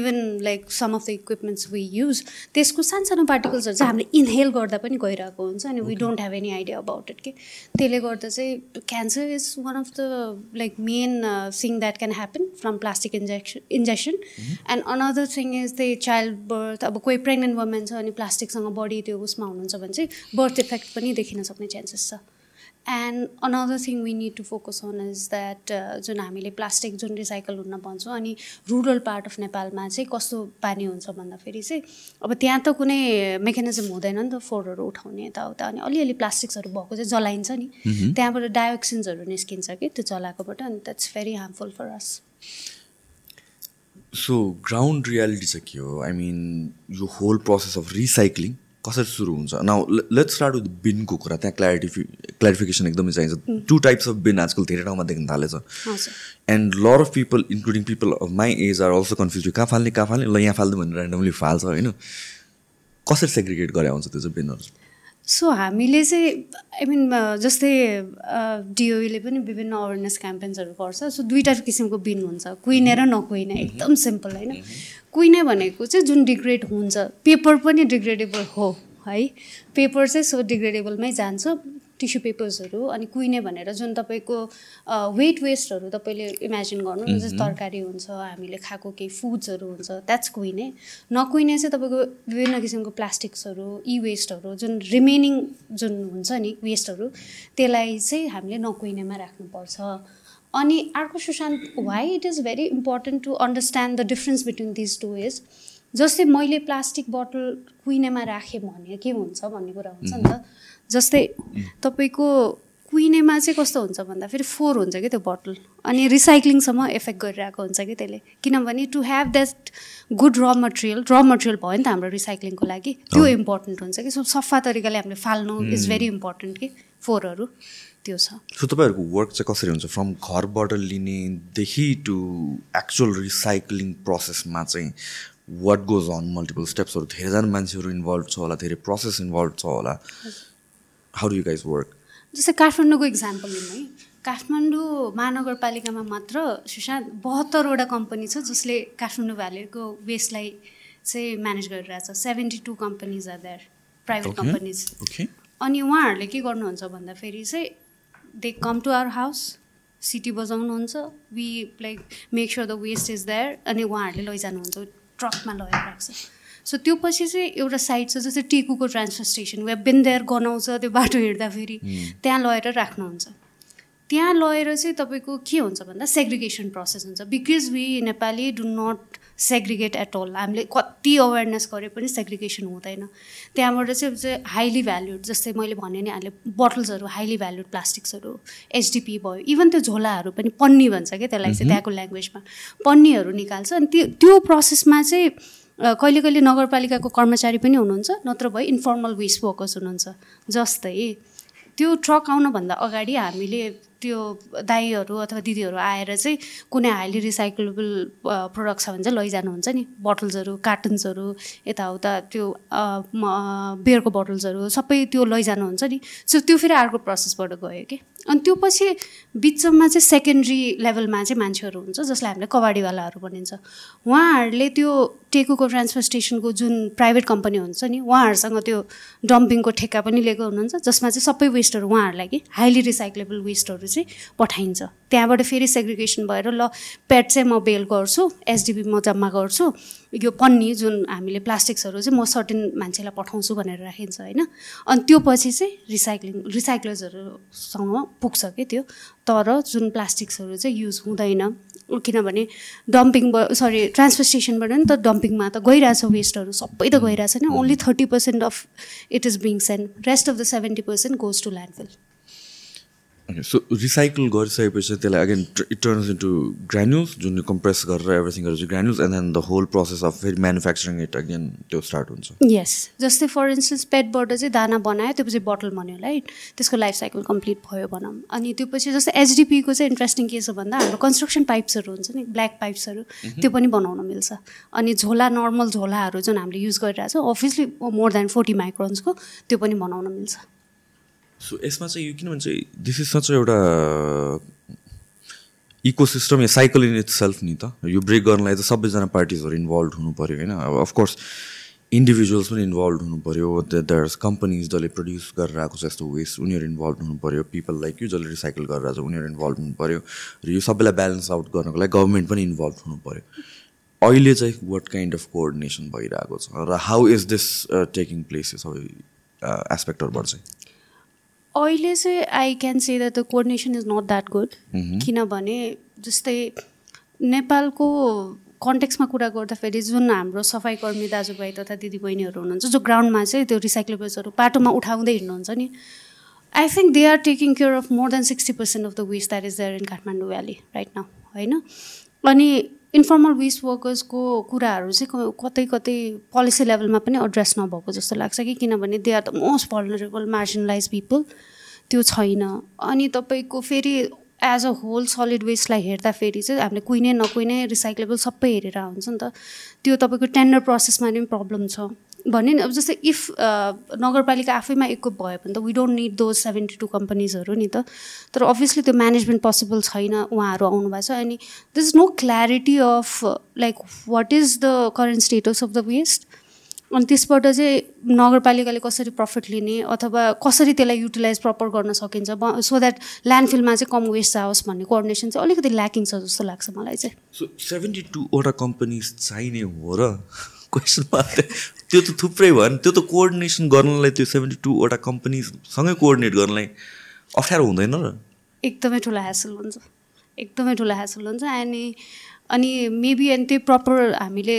even like some of the equipments we use त्यसको सानसानो पार्टिकल्सहरू चाहिँ हामीले इन्हेल गर्दा पनि गइरहेको हुन्छ अनि we don't have any idea about it कि त्यसले गर्दा चाहिँ cancer is one of the like main thing that can happen from plastic injection injection and another thing is the child birth अब कोही प्रेग्नेन्ट वुमेन छ अनि प्लास्टिकसँग body त्यो उसमा हुनुहुन्छ भने चाहिँ बर्थ इफेक्ट पनि देखिन सक्ने चान्सेस छ। And another thing we need to focus on is that जुन हामीले प्लास्टिक जुन रिसाइकल हुन भन्छौँ अनि रुरल पार्ट अफ नेपालमा चाहिँ कस्तो पानी हुन्छ भन्दाखेरि चाहिँ अब त्यहाँ त कुनै मेकानिजम हुँदैन नि त फोहोरहरू उठाउने यताउता अनि अलिअलि प्लास्टिक्सहरू भएको चाहिँ जलाइन्छ नि। त्यहाँबाट डायोक्सिन्सहरू निस्किन्छ कि त्यो जलाएकोबाट अनि that's very harmful for us so ground reality चाहिँ के हो? आई मिन यो होल प्रोसेस अफ रिसाइक्लिङ कसरी सुरु हुन्छ नाउ लेट स्टार्ट विथ बिनको कुरा। त्यहाँ क्ल्यारिटिफि क्ल्यारिफिकेसन एकदमै चाहिन्छ। टु टाइप्स अफ बिन आजकल धेरै ठाउँमा देख्न थालेछ। And lot of people including people of my age are also confuse कहाँ फाल्ने कहाँ फाल्ने? ल यहाँ फाल्दै भनेर ऱ्यान्डमली फाल्छ होइन? कसरी सेग्रिगेट गरे हुन्छ त्यो चाहिँ बिनहरू? सो हामीले चाहिँ आई मिन जस्तै डिओले पनि विभिन्न अवेरनेस क्याम्पेन्सहरू गर्छ। सो दुईवटा किसिमको बिन हुन्छ। कुहिने र नकुहिने। एकदम सिम्पल होइन? कुहिने भनेको चाहिँ जुन डिग्रेड हुन्छ। पेपर पनि डिग्रेडेबल हो है? पेपर चाहिँ सो डिग्रेडेबलमै जान्छ। टिस्यु पेपर्सहरू अनि कुहिने भनेर जुन तपाईँको वेट वेस्टहरू तपाईँले इमेजिन गर्नु जस्तै तरकारी हुन्छ हामीले खाएको केही फुड्सहरू हुन्छ द्याट्स कुहिने। नकुहिने चाहिँ तपाईँको विभिन्न किसिमको प्लास्टिक्सहरू इ वेस्टहरू जुन रिमेनिङ जुन हुन्छ नि वेस्टहरू त्यसलाई चाहिँ हामीले नकुहिनेमा राख्नुपर्छ। अनि अर्को Sushant why it is very important to understand the difference between this two is जस्तै मैले प्लास्टिक बोतल कुहिनेमा राखेँ भने के हुन्छ भन्ने कुरा हुन्छ नि त। जस्तै तपाईँको कुहिनेमा चाहिँ कस्तो हुन्छ भन्दाखेरि फोर हुन्छ कि त्यो बोटल? अनि रिसाइक्लिङसम्म इफेक्ट गरिरहेको हुन्छ कि त्यसले? किनभने टु हेभ द्याट गुड र मटेरियल र मटेरियल भयो नि त हाम्रो रिसाइक्लिङको लागि त्यो इम्पोर्टेन्ट हुन्छ कि? सो सफा तरिकाले हामीले फाल्नु इज भेरी इम्पोर्टेन्ट कि? फोरहरू त्यो छ। सो तपाईँहरूको वर्क चाहिँ कसरी हुन्छ? फ्रम घरबाट लिनेदेखि टु एक्चुअल रिसाइक्लिङ प्रोसेसमा चाहिँ वाट गोज अन मल्टिपल स्टेप्सहरू धेरैजना मान्छेहरू इन्भल्भ छ होला धेरै प्रोसेस इन्भल्भ छ होला। How do you guys work जस्तै काठमाडौँको इक्जाम्पल लिउँ है। काठमाडौँ महानगरपालिकामा मात्र सुशान्त बहत्तरवटा कम्पनी छ जसले काठमाडौँ भ्यालीको वेस्टलाई चाहिँ म्यानेज गरिरहेछ। Seventy two companies are there private companies अनि उहाँहरूले के गर्नुहुन्छ भन्दाखेरि चाहिँ they come to our house city बजाउनुहुन्छ we like make sure the waste is there अनि उहाँहरूले लैजानुहुन्छ ट्रकमा लगेर राख्छ। सो त्यो पछि चाहिँ एउटा साइड छ जस्तै टेकुको ट्रान्सफर स्टेसन वा बेन्देर गनाउँछ त्यो बाटो हिँड्दाखेरि त्यहाँ लगेर राख्नुहुन्छ। त्यहाँ लगेर चाहिँ तपाईँको के हुन्छ भन्दा सेग्रिगेसन प्रोसेस हुन्छ। Because we Nepali do not segregate at all हामीले कति अवेरनेस गरे पनि सेग्रिगेसन हुँदैन। त्यहाँबाट चाहिँ चाहिँ हाइली भ्याल्युड जस्तै मैले भने नि अहिले बोटल्सहरू हाइली भ्याल्युड प्लास्टिक्सहरू एचडिपी भयो इभन त्यो झोलाहरू पनि पन्नी भन्छ क्या त्यसलाई चाहिँ त्यहाँको ल्याङ्ग्वेजमा पन्नीहरू निकाल्छ। अनि त्यो त्यो प्रोसेसमा चाहिँ कहिले कहिले नगरपालिकाको कर्मचारी पनि हुनुहुन्छ नत्र भए इन्फर्मल वेस्ट वर्कर्स हुनुहुन्छ जस्तै त्यो ट्रक आउनुभन्दा अगाडि हामीले त्यो दाईहरू अथवा दिदीहरू आएर चाहिँ कुनै हाइली रिसाइक्लेबल प्रडक्ट छ भने चाहिँ लैजानुहुन्छ नि। बोटल्सहरू कार्टुन्सहरू यताउता त्यो बियरको बोटल्सहरू सबै त्यो लैजानुहुन्छ नि। सो त्यो फेरि अर्को प्रोसेसबाट गयो कि। अनि त्यो पछि बिचमा चाहिँ सेकेन्ड्री लेभलमा चाहिँ मान्छेहरू हुन्छ जसलाई हामीले कबाडीवालाहरू भनिन्छ। उहाँहरूले त्यो टेकुको ट्रान्सफर स्टेसनको जुन प्राइभेट कम्पनी हुन्छ नि उहाँहरूसँग त्यो डम्पिङको ठेक्का पनि लिएको हुनुहुन्छ जसमा चाहिँ सबै वेस्टहरू उहाँहरूलाई कि हाइली रिसाइक्लेबल वेस्टहरू चाहिँ पठाइन्छ। त्यहाँबाट फेरि सेग्रिगेसन भएर ल पेट चाहिँ म बेल गर्छु एसडिपी म जम्मा गर्छु। यो पन्नी जुन हामीले प्लास्टिक्सहरू चाहिँ म सर्टेन मान्छेलाई पठाउँछु भनेर राखिन्छ होइन? अनि त्यो पछि चाहिँ रिसाइक्लिङ रिसाइक्लर्सहरूसँग पुग्छ कि त्यो? तर जुन प्लास्टिक्सहरू चाहिँ युज हुँदैन किनभने डम्पिङ सरी ट्रान्सफर स्टेसनबाट नि त डम्पिङमा त गइरहेछ वेस्टहरू सबै त गइरहेछ नि। Only thirty percent of it is being send rest of the seventy percent goes to landfill so recycle गरिसकेपछि त्यसलाई again it turns into granules जुन कम्प्रेस गरेर एभ्रिथिङ गरेर granules and then the whole process of फेरि manufacturing it again त्यो start हुन्छ। यस जस्तै फर इन्स्टेन्स पेटबाट चाहिँ दाना बनायो त्यो पछि बोटल बन्यो राइट त्यसको लाइफ साइकल कम्प्लिट भयो भनौँ। अनि त्यो पछि जस्तै एचडिपीको चाहिँ इन्ट्रेस्टिङ के छ भन्दा हाम्रो कन्स्ट्रक्सन पाइप्सहरू हुन्छ नि ब्ल्याक पाइप्सहरू त्यो पनि बनाउन मिल्छ। अनि झोला नर्मल झोलाहरू जुन हामीले युज गरिरहेको छ अभियसली मोर देन फोर्टी माइक्रोन्सको त्यो पनि बनाउन मिल्छ। सो यसमा चाहिँ यो किनभने चाहिँ दिस इज सच एउटा इकोसिस्टम या साइकल इन इट्स सेल्फ नि त। यो ब्रेक गर्नलाई त सबैजना पार्टिजहरू इन्भल्भ हुनु पऱ्यो होइन। अब अफकोर्स इन्डिभिजुअल्स पनि इन्भल्भ हुनु पऱ्यो देयर्स कम्पनीज जसले प्रड्युस गरेर आएको छ यस्तो वेस्ट उनीहरू इन्भल्भ हुनु पऱ्यो पिपल लाइक यु जसले रिसाइकल गरेर आएको छ उनीहरू इन्भल्भ हुनु पऱ्यो र यो सबैलाई ब्यालेन्स आउट गर्नको लागि गभर्मेन्ट पनि इन्भल्भ हुनु पऱ्यो अहिले चाहिँ वाट काइन्ड अफ कोअर्डिनेसन भइरहेको छ? र how is this taking place सबै एस्पेक्टहरूबाट चाहिँ। अहिले चाहिँ I can say that the coordination is not that good किनभने जस्तै नेपालको कन्टेक्समा कुरा गर्दाखेरि जुन हाम्रो सफाइकर्मी दाजुभाइ तथा दिदीबहिनीहरू हुनुहुन्छ जो ग्राउन्डमा चाहिँ त्यो रिसाइक्लेबल्सहरू बाटोमा उठाउँदै हिँड्नुहुन्छ नि I think they are taking care of more than sixty percent of the waste that is there in Kathmandu valley right now होइन? अनि इन्फर्मल वेस्ट वर्कर्सको कुराहरू चाहिँ कतै कतै पोलिसी लेभलमा पनि एड्रेस नभएको जस्तो लाग्छ कि किनभने they are the most vulnerable marginalize people त्यो छैन। अनि तपाईँको फेरि एज अ होल सलिड वेस्टलाई हेर्दाखेरि चाहिँ हामीले कुहिने नकुहिने रिसाइक्लेबल सबै हेरेर हुन्छ नि त। त्यो तपाईँको टेन्डर प्रोसेसमा पनि प्रब्लम छ। भने नि अब जस्तै इफ नगरपालिका आफैमा इक्विप भयो भने त we don't need those seventy two कम्पनीजहरू नि त। तर अभियसली त्यो म्यानेजमेन्ट पोसिबल छैन उहाँहरू आउनुभएको छ। अनि this is no clarity of like what is the current status of the waste अनि त्यसबाट चाहिँ नगरपालिकाले कसरी प्रफिट लिने अथवा कसरी त्यसलाई युटिलाइज प्रपर गर्न सकिन्छ सो द्याट ल्यान्डफिलमा चाहिँ कम वेस्ट जाओस् भन्ने कोअर्डिनेसन चाहिँ अलिकति ल्याकिङ छ जस्तो लाग्छ मलाई चाहिँ। सो सेभेन्टी टूवटा कम्पनीज चाहिने हो र क्वेसन त्यो त थुप्रै भयो नि त्यो त कोअर्डिनेसन गर्नलाई त्यो सेभेन्टी टूवटा कम्पनीसँगै कोअर्डिनेट गर्नलाई अप्ठ्यारो हुँदैन र। एकदमै ठुलो ह्यासल हुन्छ। एकदमै ठुलो ह्यासल हुन्छ। अनि अनि मेबी अनि त्यो प्रपर हामीले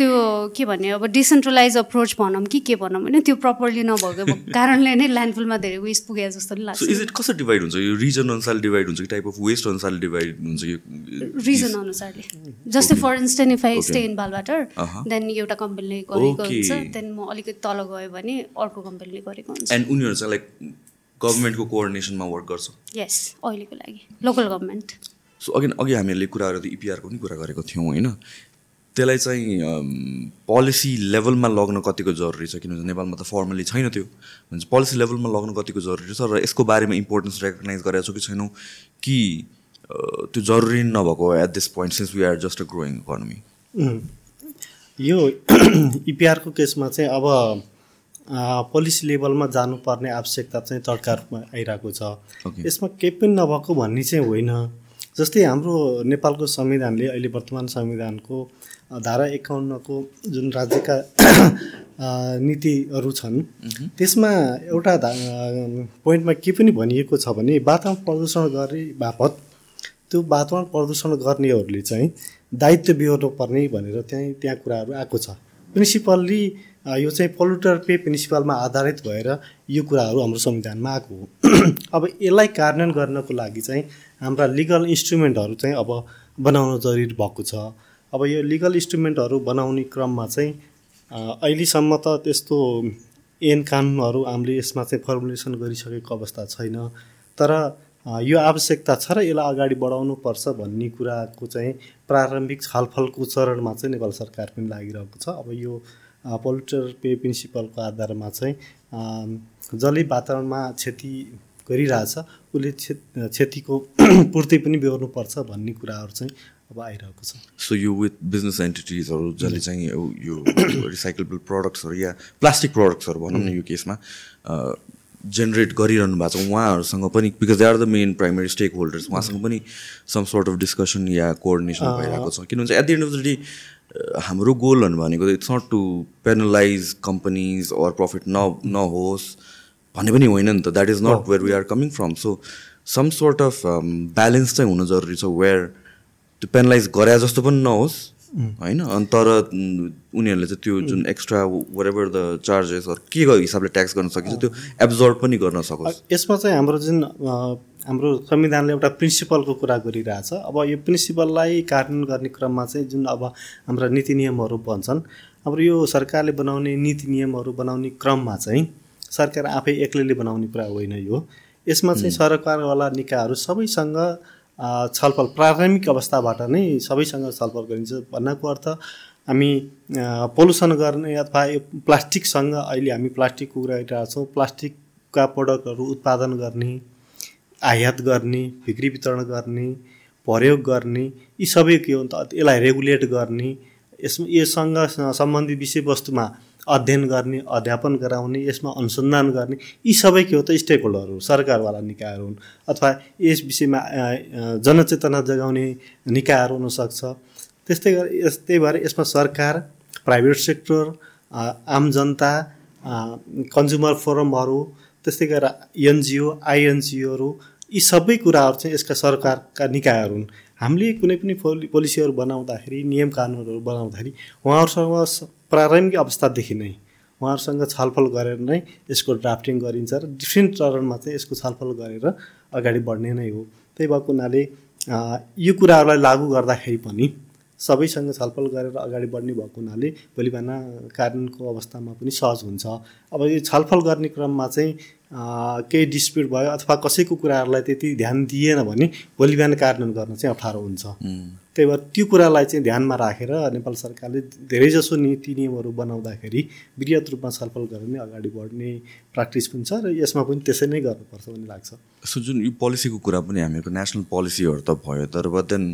त्यो के भन्ने अब डिसेन्ट्रलाइज अप्रोच भनौँ कि के भनौँ होइन त्यो प्रपरली नभएको कारणले नै ल्यान्डफिलमा धेरै वेस्ट पुगे जस्तो नि लाग्छ। इज इट कसरी डिभाइड हुन्छ? यो रिजन अनुसारले डिभाइड हुन्छ कि टाइप अफ वेस्ट अनुसारले डिभाइड हुन्छ कि रिजन अनुसारले। जस्तै for instance if I stay in Baluwatar then एउटा कम्पनीले गरेको हुन्छ देन म अलिकति तल गयो भने अर्को कम्पनीले गरेको हुन्छ। एन्ड उनीहरू चाहिँ लाइक गभर्मेन्टको कोअर्डिनेसनमा वर्क गर्छ? यस अहिलेको लागि। लोकल गभर्मेन्ट सो अघि अघि हामीहरूले कुरा गरेर इपिआरको पनि कुरा गरेको थियौँ होइन? त्यसलाई चाहिँ पोलिसी लेभलमा लग्न कतिको जरुरी छ? किनभने नेपालमा त फर्मली छैन त्यो। भन्छ पोलिसी लेभलमा लग्न कतिको जरुरी छ? र यसको बारेमा इम्पोर्टेन्स रेकगनाइज गरेको छौँ कि छैनौँ? कि त्यो जरुरी नभएको at this point since we are just a growing economy यो इपिआरको केसमा चाहिँ अब पोलिसी लेभलमा जानुपर्ने आवश्यकता चाहिँ तड्का रूपमा आइरहेको छ। यसमा केही पनि नभएको भन्ने चाहिँ होइन। जस्तै हाम्रो नेपालको संविधानले अहिले वर्तमान संविधानको धारा एकाउन्नको जुन राज्यका नीतिहरू छन् त्यसमा एउटा पोइन्टमा के पनि भनिएको छ भने वातावरण प्रदूषण गर्ने बापत त्यो वातावरण प्रदूषण गर्नेहरूले चाहिँ दायित्व बिहोर्नु पर्ने भनेर त्यहीँ त्यहाँ कुराहरू आएको छ। प्रिन्सिपल्ली यो चाहिँ पोल्युटर पे प्रिन्सिपलमा आधारित भएर यो कुराहरू हाम्रो संविधानमा आएको हो। अब यसलाई कार्यान्वयन गर्नको लागि चाहिँ हाम्रा लिगल इन्स्ट्रुमेन्टहरू चाहिँ अब बनाउनु जरुरी भएको छ। अब यो लिगल इन्स्ट्रुमेन्टहरू बनाउने क्रममा चाहिँ अहिलेसम्म त त्यस्तो ऐन कानुनहरू हामीले यसमा चाहिँ फर्मुलेसन गरिसकेको अवस्था छैन। तर यो आवश्यकता छ र यसलाई अगाडि बढाउनु पर्छ भन्ने कुराको चाहिँ प्रारम्भिक छलफलको चरणमा चाहिँ नेपाल सरकार पनि लागिरहेको छ। अब यो पोल्युटर पे प्रिन्सिपलको आधारमा चाहिँ जसले वातावरणमा क्षति गरिरहेछ उसले क्षतिको पूर्ति पनि बेहोर्नुपर्छ भन्ने कुराहरू चाहिँ अब आइरहेको छ। सो यो विथ बिजनेस एन्टिटिजहरू जसले चाहिँ यो रिसाइकलेबल प्रडक्ट्सहरू या प्लास्टिक प्रडक्ट्सहरू भनौँ न यो केसमा जेनेरेट गरिरहनु भएको छ उहाँहरूसँग पनि because they are the main primary stakeholders उहाँसँग पनि सम सोर्ट अफ डिस्कसन या कोअर्डिनेसन भइरहेको छ। किनभने at the end of the day हाम्रो गोलहरू भनेको it's not to penalize companies or profit न नहोस् भन्ने पनि होइन नि त. That is not where we are coming from so some sort of balance चाहिँ हुन जरुरी छ वेयर त्यो पेनलाइज गरे जस्तो पनि नहोस् होइन? अनि तर उनीहरूले चाहिँ त्यो जुन एक्स्ट्रा वर द चार्जेसहरू के हिसाबले ट्याक्स गर्न सकिन्छ त्यो एब्जर्भ पनि गर्न सकोस्। यसमा चाहिँ हाम्रो जुन हाम्रो संविधानले एउटा प्रिन्सिपलको कुरा गरिरहेछ। अब यो प्रिन्सिपललाई कार्यान्वयन गर्ने क्रममा चाहिँ जुन अब हाम्रा नीति नियमहरू भन्छन् हाम्रो यो सरकारले बनाउने नीति नियमहरू बनाउने क्रममा चाहिँ सरकार आफै एक्लैले बनाउने कुरा होइन यो। यसमा चाहिँ सरकारवाला निकायहरू सबैसँग छलफल प्रारम्भिक अवस्थाबाट नै सबैसँग छलफल गरिन्छ भन्नको अर्थ हामी पोल्युसन गर्ने अथवा यो प्लास्टिकसँग अहिले हामी प्लास्टिकको कुरा गरिरहेको छौँ प्लास्टिकका प्रडक्टहरू उत्पादन गर्ने आयात गर्ने बिक्री वितरण गर्ने प्रयोग गर्ने यी सबै के हो त यसलाई रेगुलेट गर्ने यसमा योसँग सम्बन्धित विषयवस्तुमा अध्ययन गर्ने अध्यापन गराउने यसमा अनुसन्धान गर्ने यी सबै के हो त स्टेक होल्डरहरू सरकारवाला निकायहरू हुन् अथवा यस विषयमा जनचेतना जगाउने निकायहरू हुनसक्छ। त्यस्तै गरी त्यही भएर यसमा सरकार प्राइभेट सेक्टर आम जनता कन्ज्युमर फोरमहरू त्यस्तै गरेर एनजिओ आइएनजिओहरू यी सबै कुराहरू चाहिँ यसका सरकारका निकायहरू हुन्। हामीले कुनै पनि पोलि पोलिसीहरू बनाउँदाखेरि नियम कानुनहरू बनाउँदाखेरि उहाँहरूसँग प्रारम्भिक अवस्थादेखि नै उहाँहरूसँग छलफल गरेर नै यसको ड्राफ्टिङ गरिन्छ र डिफ्रेन्ट चरणमा चाहिँ यसको छलफल गरेर अगाडि बढ्ने नै हो। त्यही भएको हुनाले यो कुराहरूलाई लागू गर्दाखेरि पनि सबैसँग छलफल गरेर अगाडि बढ्ने भएको हुनाले भोलि बिहान कानुनको अवस्थामा पनि सहज हुन्छ। अब यो छलफल गर्ने क्रममा चाहिँ केही डिस्प्युट भयो अथवा कसैको कुराहरूलाई त्यति ध्यान दिएन भने भोलि बिहान कार्यान्वयन गर्न चाहिँ अप्ठ्यारो हुन्छ। त्यही भएर त्यो कुरालाई चाहिँ ध्यानमा राखेर नेपाल सरकारले धेरैजसो नीति नियमहरू बनाउँदाखेरि वृहत रूपमा छलफल गरेर नै अगाडि बढ्ने प्र्याक्टिस पनि छ र यसमा पनि त्यसै नै गर्नुपर्छ भन्ने लाग्छ। सो जुन यो पोलिसीको कुरा पनि हामीहरूको नेसनल पोलिसीहरू त भयो तर देन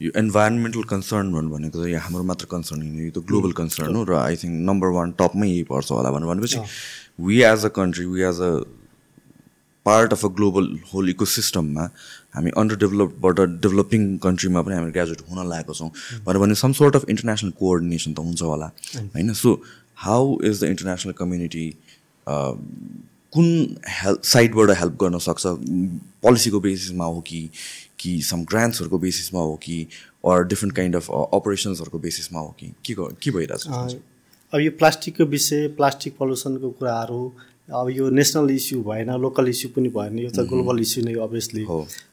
यो इन्भाइरोमेन्टल कन्सर्न भनेको त यो हाम्रो मात्र कन्सर्न होइन यो त ग्लोबल कन्सर्न हो र आई थिङ्क नम्बर वान टपमै यही पर्छ होला भनेर भनेपछि we as a country we as a part of a global whole eco सिस्टममा हामी अन्डर डेभलपबाट डेभलपिङ कन्ट्रीमा पनि हामी ग्रेजुएट हुन लागेको छौँ भनेर भने some sort of international coordination त हुन्छ होला होइन। So how is the international community कुन हेल्प साइडबाट हेल्प गर्न सक्छ? पोलिसीको बेसिसमा हो कि कि सम ग्रान्ट्सहरूको बेसिसमा हो कि अर डिफ्रेन्ट काइन्ड अफ अपरेसन्सहरूको बेसिसमा हो कि के के भइरहेको छ अब यो प्लास्टिकको विषय प्लास्टिक पल्युसनको कुराहरू अब यो नेसनल इस्यु भएन लोकल इस्यु पनि भएन यो त ग्लोबल इस्यु नै अभियसली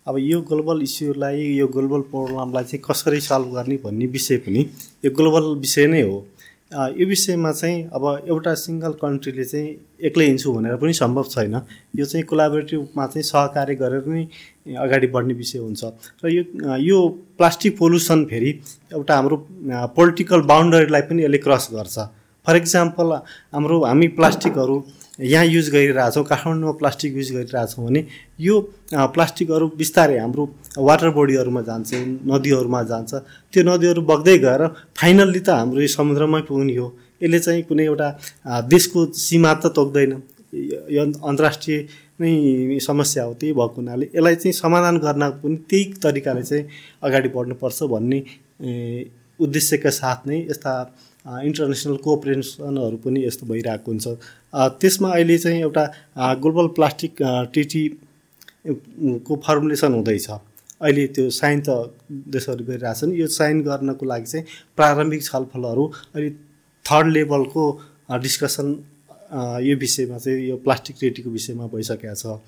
अब यो ग्लोबल इस्युलाई यो ग्लोबल प्रोब्लमलाई चाहिँ कसरी सल्भ गर्ने भन्ने विषय पनि यो ग्लोबल विषय नै हो। यो विषयमा चाहिँ अब एउटा सिङ्गल कन्ट्रीले चाहिँ एक्लै हिँड्छु भनेर पनि सम्भव छैन। यो चाहिँ कोलाबोरेटिभमा चाहिँ सहकार्य गरेर नै अगाडि बढ्ने विषय हुन्छ। र यो यो प्लास्टिक पोल्युसन फेरि एउटा हाम्रो पोलिटिकल बााउन्डरीलाई पनि यसले क्रस गर्छ। फर इक्जाम्पल हाम्रो हामी प्लास्टिकहरू यहाँ युज गरिरहेछौँ काठमाडौँमा प्लास्टिक युज गरिरहेछौँ भने यो प्लास्टिकहरू बिस्तारै हाम्रो वाटर बडीहरूमा जान्छ नदीहरूमा जान्छ। त्यो नदीहरू बग्दै गएर फाइनल्ली त हाम्रो यो समुद्रमै पुग्ने हो। यसले चाहिँ कुनै एउटा देशको सीमा त तोक्दैन। यो अन्तर्राष्ट्रिय नै समस्या हो त्यही भएको हुनाले यसलाई चाहिँ समाधान गर्न पनि त्यही तरिकाले चाहिँ अगाडि बढ्नुपर्छ भन्ने उद्देश्यका साथ नै यस्ता इन्टरनेसनल कोअपरेसनहरू पनि यस्तो भइरहेको हुन्छ। त्यसमा अहिले चाहिँ एउटा ग्लोबल प्लास्टिक टिटी को फर्मुलेसन हुँदैछ। अहिले त्यो साइन त देशहरू गरिरहेछन्। यो साइन गर्नको लागि चाहिँ प्रारम्भिक छलफलहरू अहिले थर्ड लेभलको डिस्कसन यो विषयमा चाहिँ यो प्लास्टिक टेटीको विषयमा भइसकेको छ।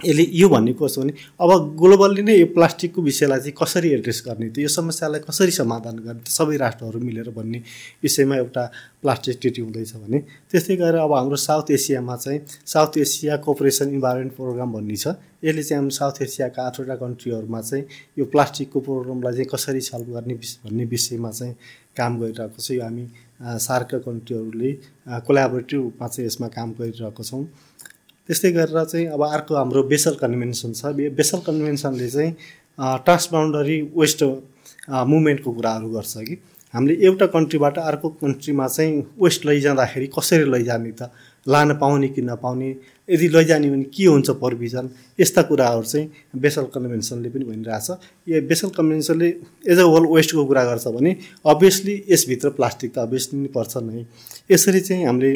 यसले यो भन्ने कस्तो भने अब ग्लोबल्ली नै यो प्लास्टिकको विषयलाई चाहिँ कसरी एड्रेस गर्ने त यो समस्यालाई कसरी समाधान गर्ने सबै राष्ट्रहरू मिलेर भन्ने विषयमा एउटा प्लास्टिक ट्रिटी हुँदैछ भने त्यस्तै गरेर अब हाम्रो साउथ एसियामा चाहिँ South Asia cooperation environment program भन्ने छ यसले चाहिँ हाम्रो साउथ एसियाका आठवटा कन्ट्रीहरूमा चाहिँ यो प्लास्टिकको प्रोग्रामलाई चाहिँ कसरी सल्भ गर्ने भन्ने विषयमा चाहिँ काम गरिरहेको छ यो हामी सार्कका कन्ट्रीहरूले कोलाबोरेटिभ रूपमा चाहिँ यसमा काम गरिरहेको छौँ। त्यस्तै गरेर चाहिँ अब अर्को हाम्रो बेसल कन्भेन्सन छ। बेसल कन्भेन्सनले चाहिँ ट्रान्सबाउन्डरी वेस्ट मुभमेन्टको कुराहरू गर्छ कि। हामीले एउटा कन्ट्रीबाट अर्को कन्ट्रीमा चाहिँ वेस्ट लैजाँदाखेरि कसरी लैजाने त? लान पाउने कि नपाउने? यदि लैजाने भने के हुन्छ प्रोभिजन यस्ता कुराहरू चाहिँ बेसल कन्भेन्सनले पनि भनिरहेछ। यो बेसल कन्भेन्सनले एज अ होल वेस्टको कुरा गर्छ भने अभियसली यसभित्र प्लास्टिक त अभियसली नै पर्छ नै। यसरी चाहिँ हामीले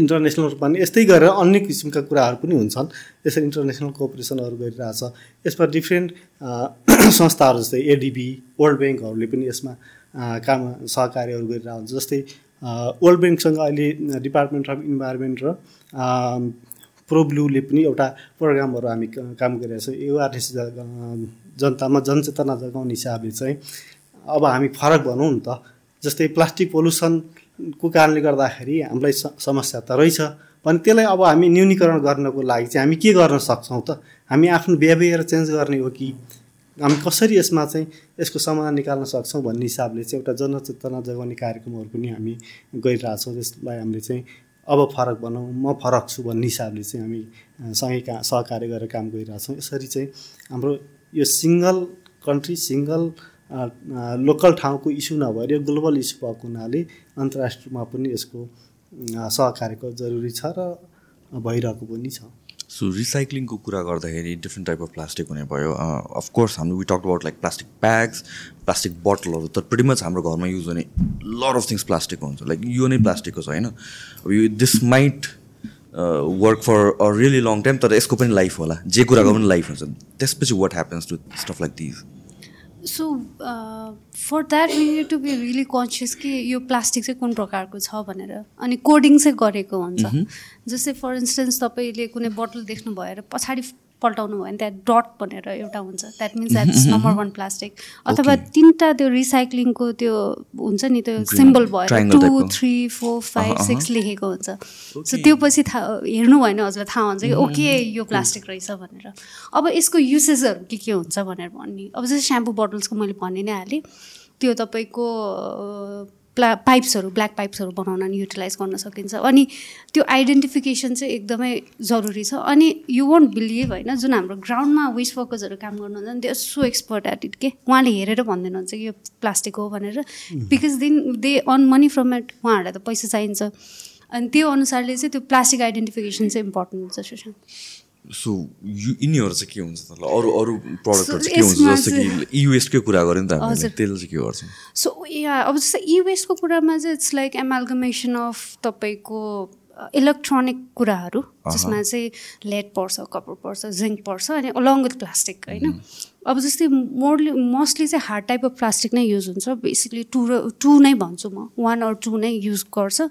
इन्टरनेसनल रूपमा यस्तै गरेर अन्य किसिमका कुराहरू पनि हुन्छन्। यसरी इन्टरनेसनल कोअपरेसनहरू गरिरहेछ। यसमा डिफ्रेन्ट संस्थाहरू जस्तै एडिबी वर्ल्ड ब्याङ्कहरूले पनि यसमा काम सहकार्यहरू गरिरहेको हुन्छ। जस्तै वर्ल्ड ब्याङ्कसँग अहिले डिपार्टमेन्ट अफ इन्भाइरोमेन्ट र प्रोब्लुले पनि एउटा प्रोग्रामहरू हामी काम गरिरहेको छौँ एवारनेस जनतामा जनचेतना जगाउने हिसाबले चाहिँ अब हामी फरक भनौँ नि त। जस्तै प्लास्टिक पोल्युसन को कारणले गर्दाखेरि हामीलाई समस्या त रहेछ। भने त्यसलाई अब हामी न्यूनीकरण गर्नको लागि चाहिँ हामी के गर्न सक्छौँ त? हामी आफ्नो बिहेभियर चेन्ज गर्ने हो कि? हामी कसरी यसमा चाहिँ यसको समाधान निकाल्न सक्छौँ भन्ने हिसाबले चाहिँ एउटा जनचेतना जगाउने कार्यक्रमहरू पनि हामी गरिरहेछौँ। त्यसलाई हामीले चाहिँ अब फरक बनाऊँ म फरक छु भन्ने हिसाबले चाहिँ हामी सँगै सहकार्य गरेर काम गरिरहेछौँ। यसरी चाहिँ हाम्रो यो सिङ्गल कन्ट्री सिङ्गल लोकल ठाउँको इस्यु नभएर यो ग्लोबल इस्यु भएको हुनाले अन्तर्राष्ट्रियमा पनि यसको सहकार्यको जरुरी छ र भइरहेको पनि छ। सो रिसाइक्लिङको कुरा गर्दाखेरि डिफ्रेन्ट टाइप अफ प्लास्टिक हुने भयो। अफकोर्स हाम्रो we talk about like plastic bags plastic बोटलहरू त प्रिटी मच हाम्रो घरमा युज हुने लर अफ थिङ्स प्लास्टिकको हुन्छ। लाइक यो नै प्लास्टिकको छ होइन? यो this might work for a really long time तर यसको पनि लाइफ होला। जे कुराको पनि लाइफ हुन्छ। त्यसपछि what happens to stuff like these so for that we need to be really conscious कि यो प्लास्टिक चाहिँ कुन प्रकारको छ भनेर। अनि कोडिङ चाहिँ गरेको हुन्छ। जस्तै फर इन्स्टेन्स तपाईँले कुनै बोटल देख्नु भएर पछाडि पल्टाउनु भयो भने त्यहाँ डट भनेर एउटा हुन्छ। That means that's number one plastic अथवा तिनवटा त्यो रिसाइक्लिङको त्यो हुन्छ नि त्यो सिम्बल भएर two three four five six लेखेको हुन्छ। सो त्यो पछि थाहा हेर्नु भएन हजुर थाहा हुन्छ कि ओके mm-hmm. यो प्लास्टिक रहेछ भनेर। अब यसको युसेसहरू के के हुन्छ भनेर भन्ने। अब जस्तै स्याम्पू बोटल्सको मैले भनि नै हालेँ। त्यो तपाईँको प्ला पाइप्सहरू ब्ल्याक पाइप्सहरू बनाउन युटिलाइज गर्न सकिन्छ। अनि त्यो आइडेन्टिफिकेसन चाहिँ एकदमै जरुरी छ। अनि यु वन्ट बिलिभ होइन जुन हाम्रो ग्राउन्डमा वेस्ट वर्कर्सहरू काम गर्नुहुन्छ नि त्यो सो एक्सपर्ट एट इट के? उहाँले हेरेर भनिदिनुहुन्छ कि यो प्लास्टिक हो भनेर। Because then they earn money from it उहाँहरूलाई त पैसा चाहिन्छ। अनि त्यो अनुसारले चाहिँ त्यो प्लास्टिक आइडेन्टिफिकेसन चाहिँ इम्पोर्टेन्ट हुन्छ सुशान्त। सो यु यिनीहरू चाहिँ के हुन्छ त अरू अरू प्रडक्टहरू चाहिँ के हुन्छ? जस्तो कि इवेस्टकै कुरा गऱ्यो नि त हामीले त्यसले चाहिँ के गर्छ? सो या अब जस्तो इवेस्टको कुरामा चाहिँ इट्स लाइक एमाल्गमेसन अफ तपाईँको इलेक्ट्रोनिक कुराहरू जसमा चाहिँ लेड पर्छ कपर पर्छ जिङ्क पर्छ अनि अलङ विथ प्लास्टिक होइन? अब जस्तै मोरली मोस्टली चाहिँ हार्ड टाइप अफ प्लास्टिक नै युज हुन्छ। बेसिकली टु र टु नै भन्छु म। वान अर टू नै युज गर्छ।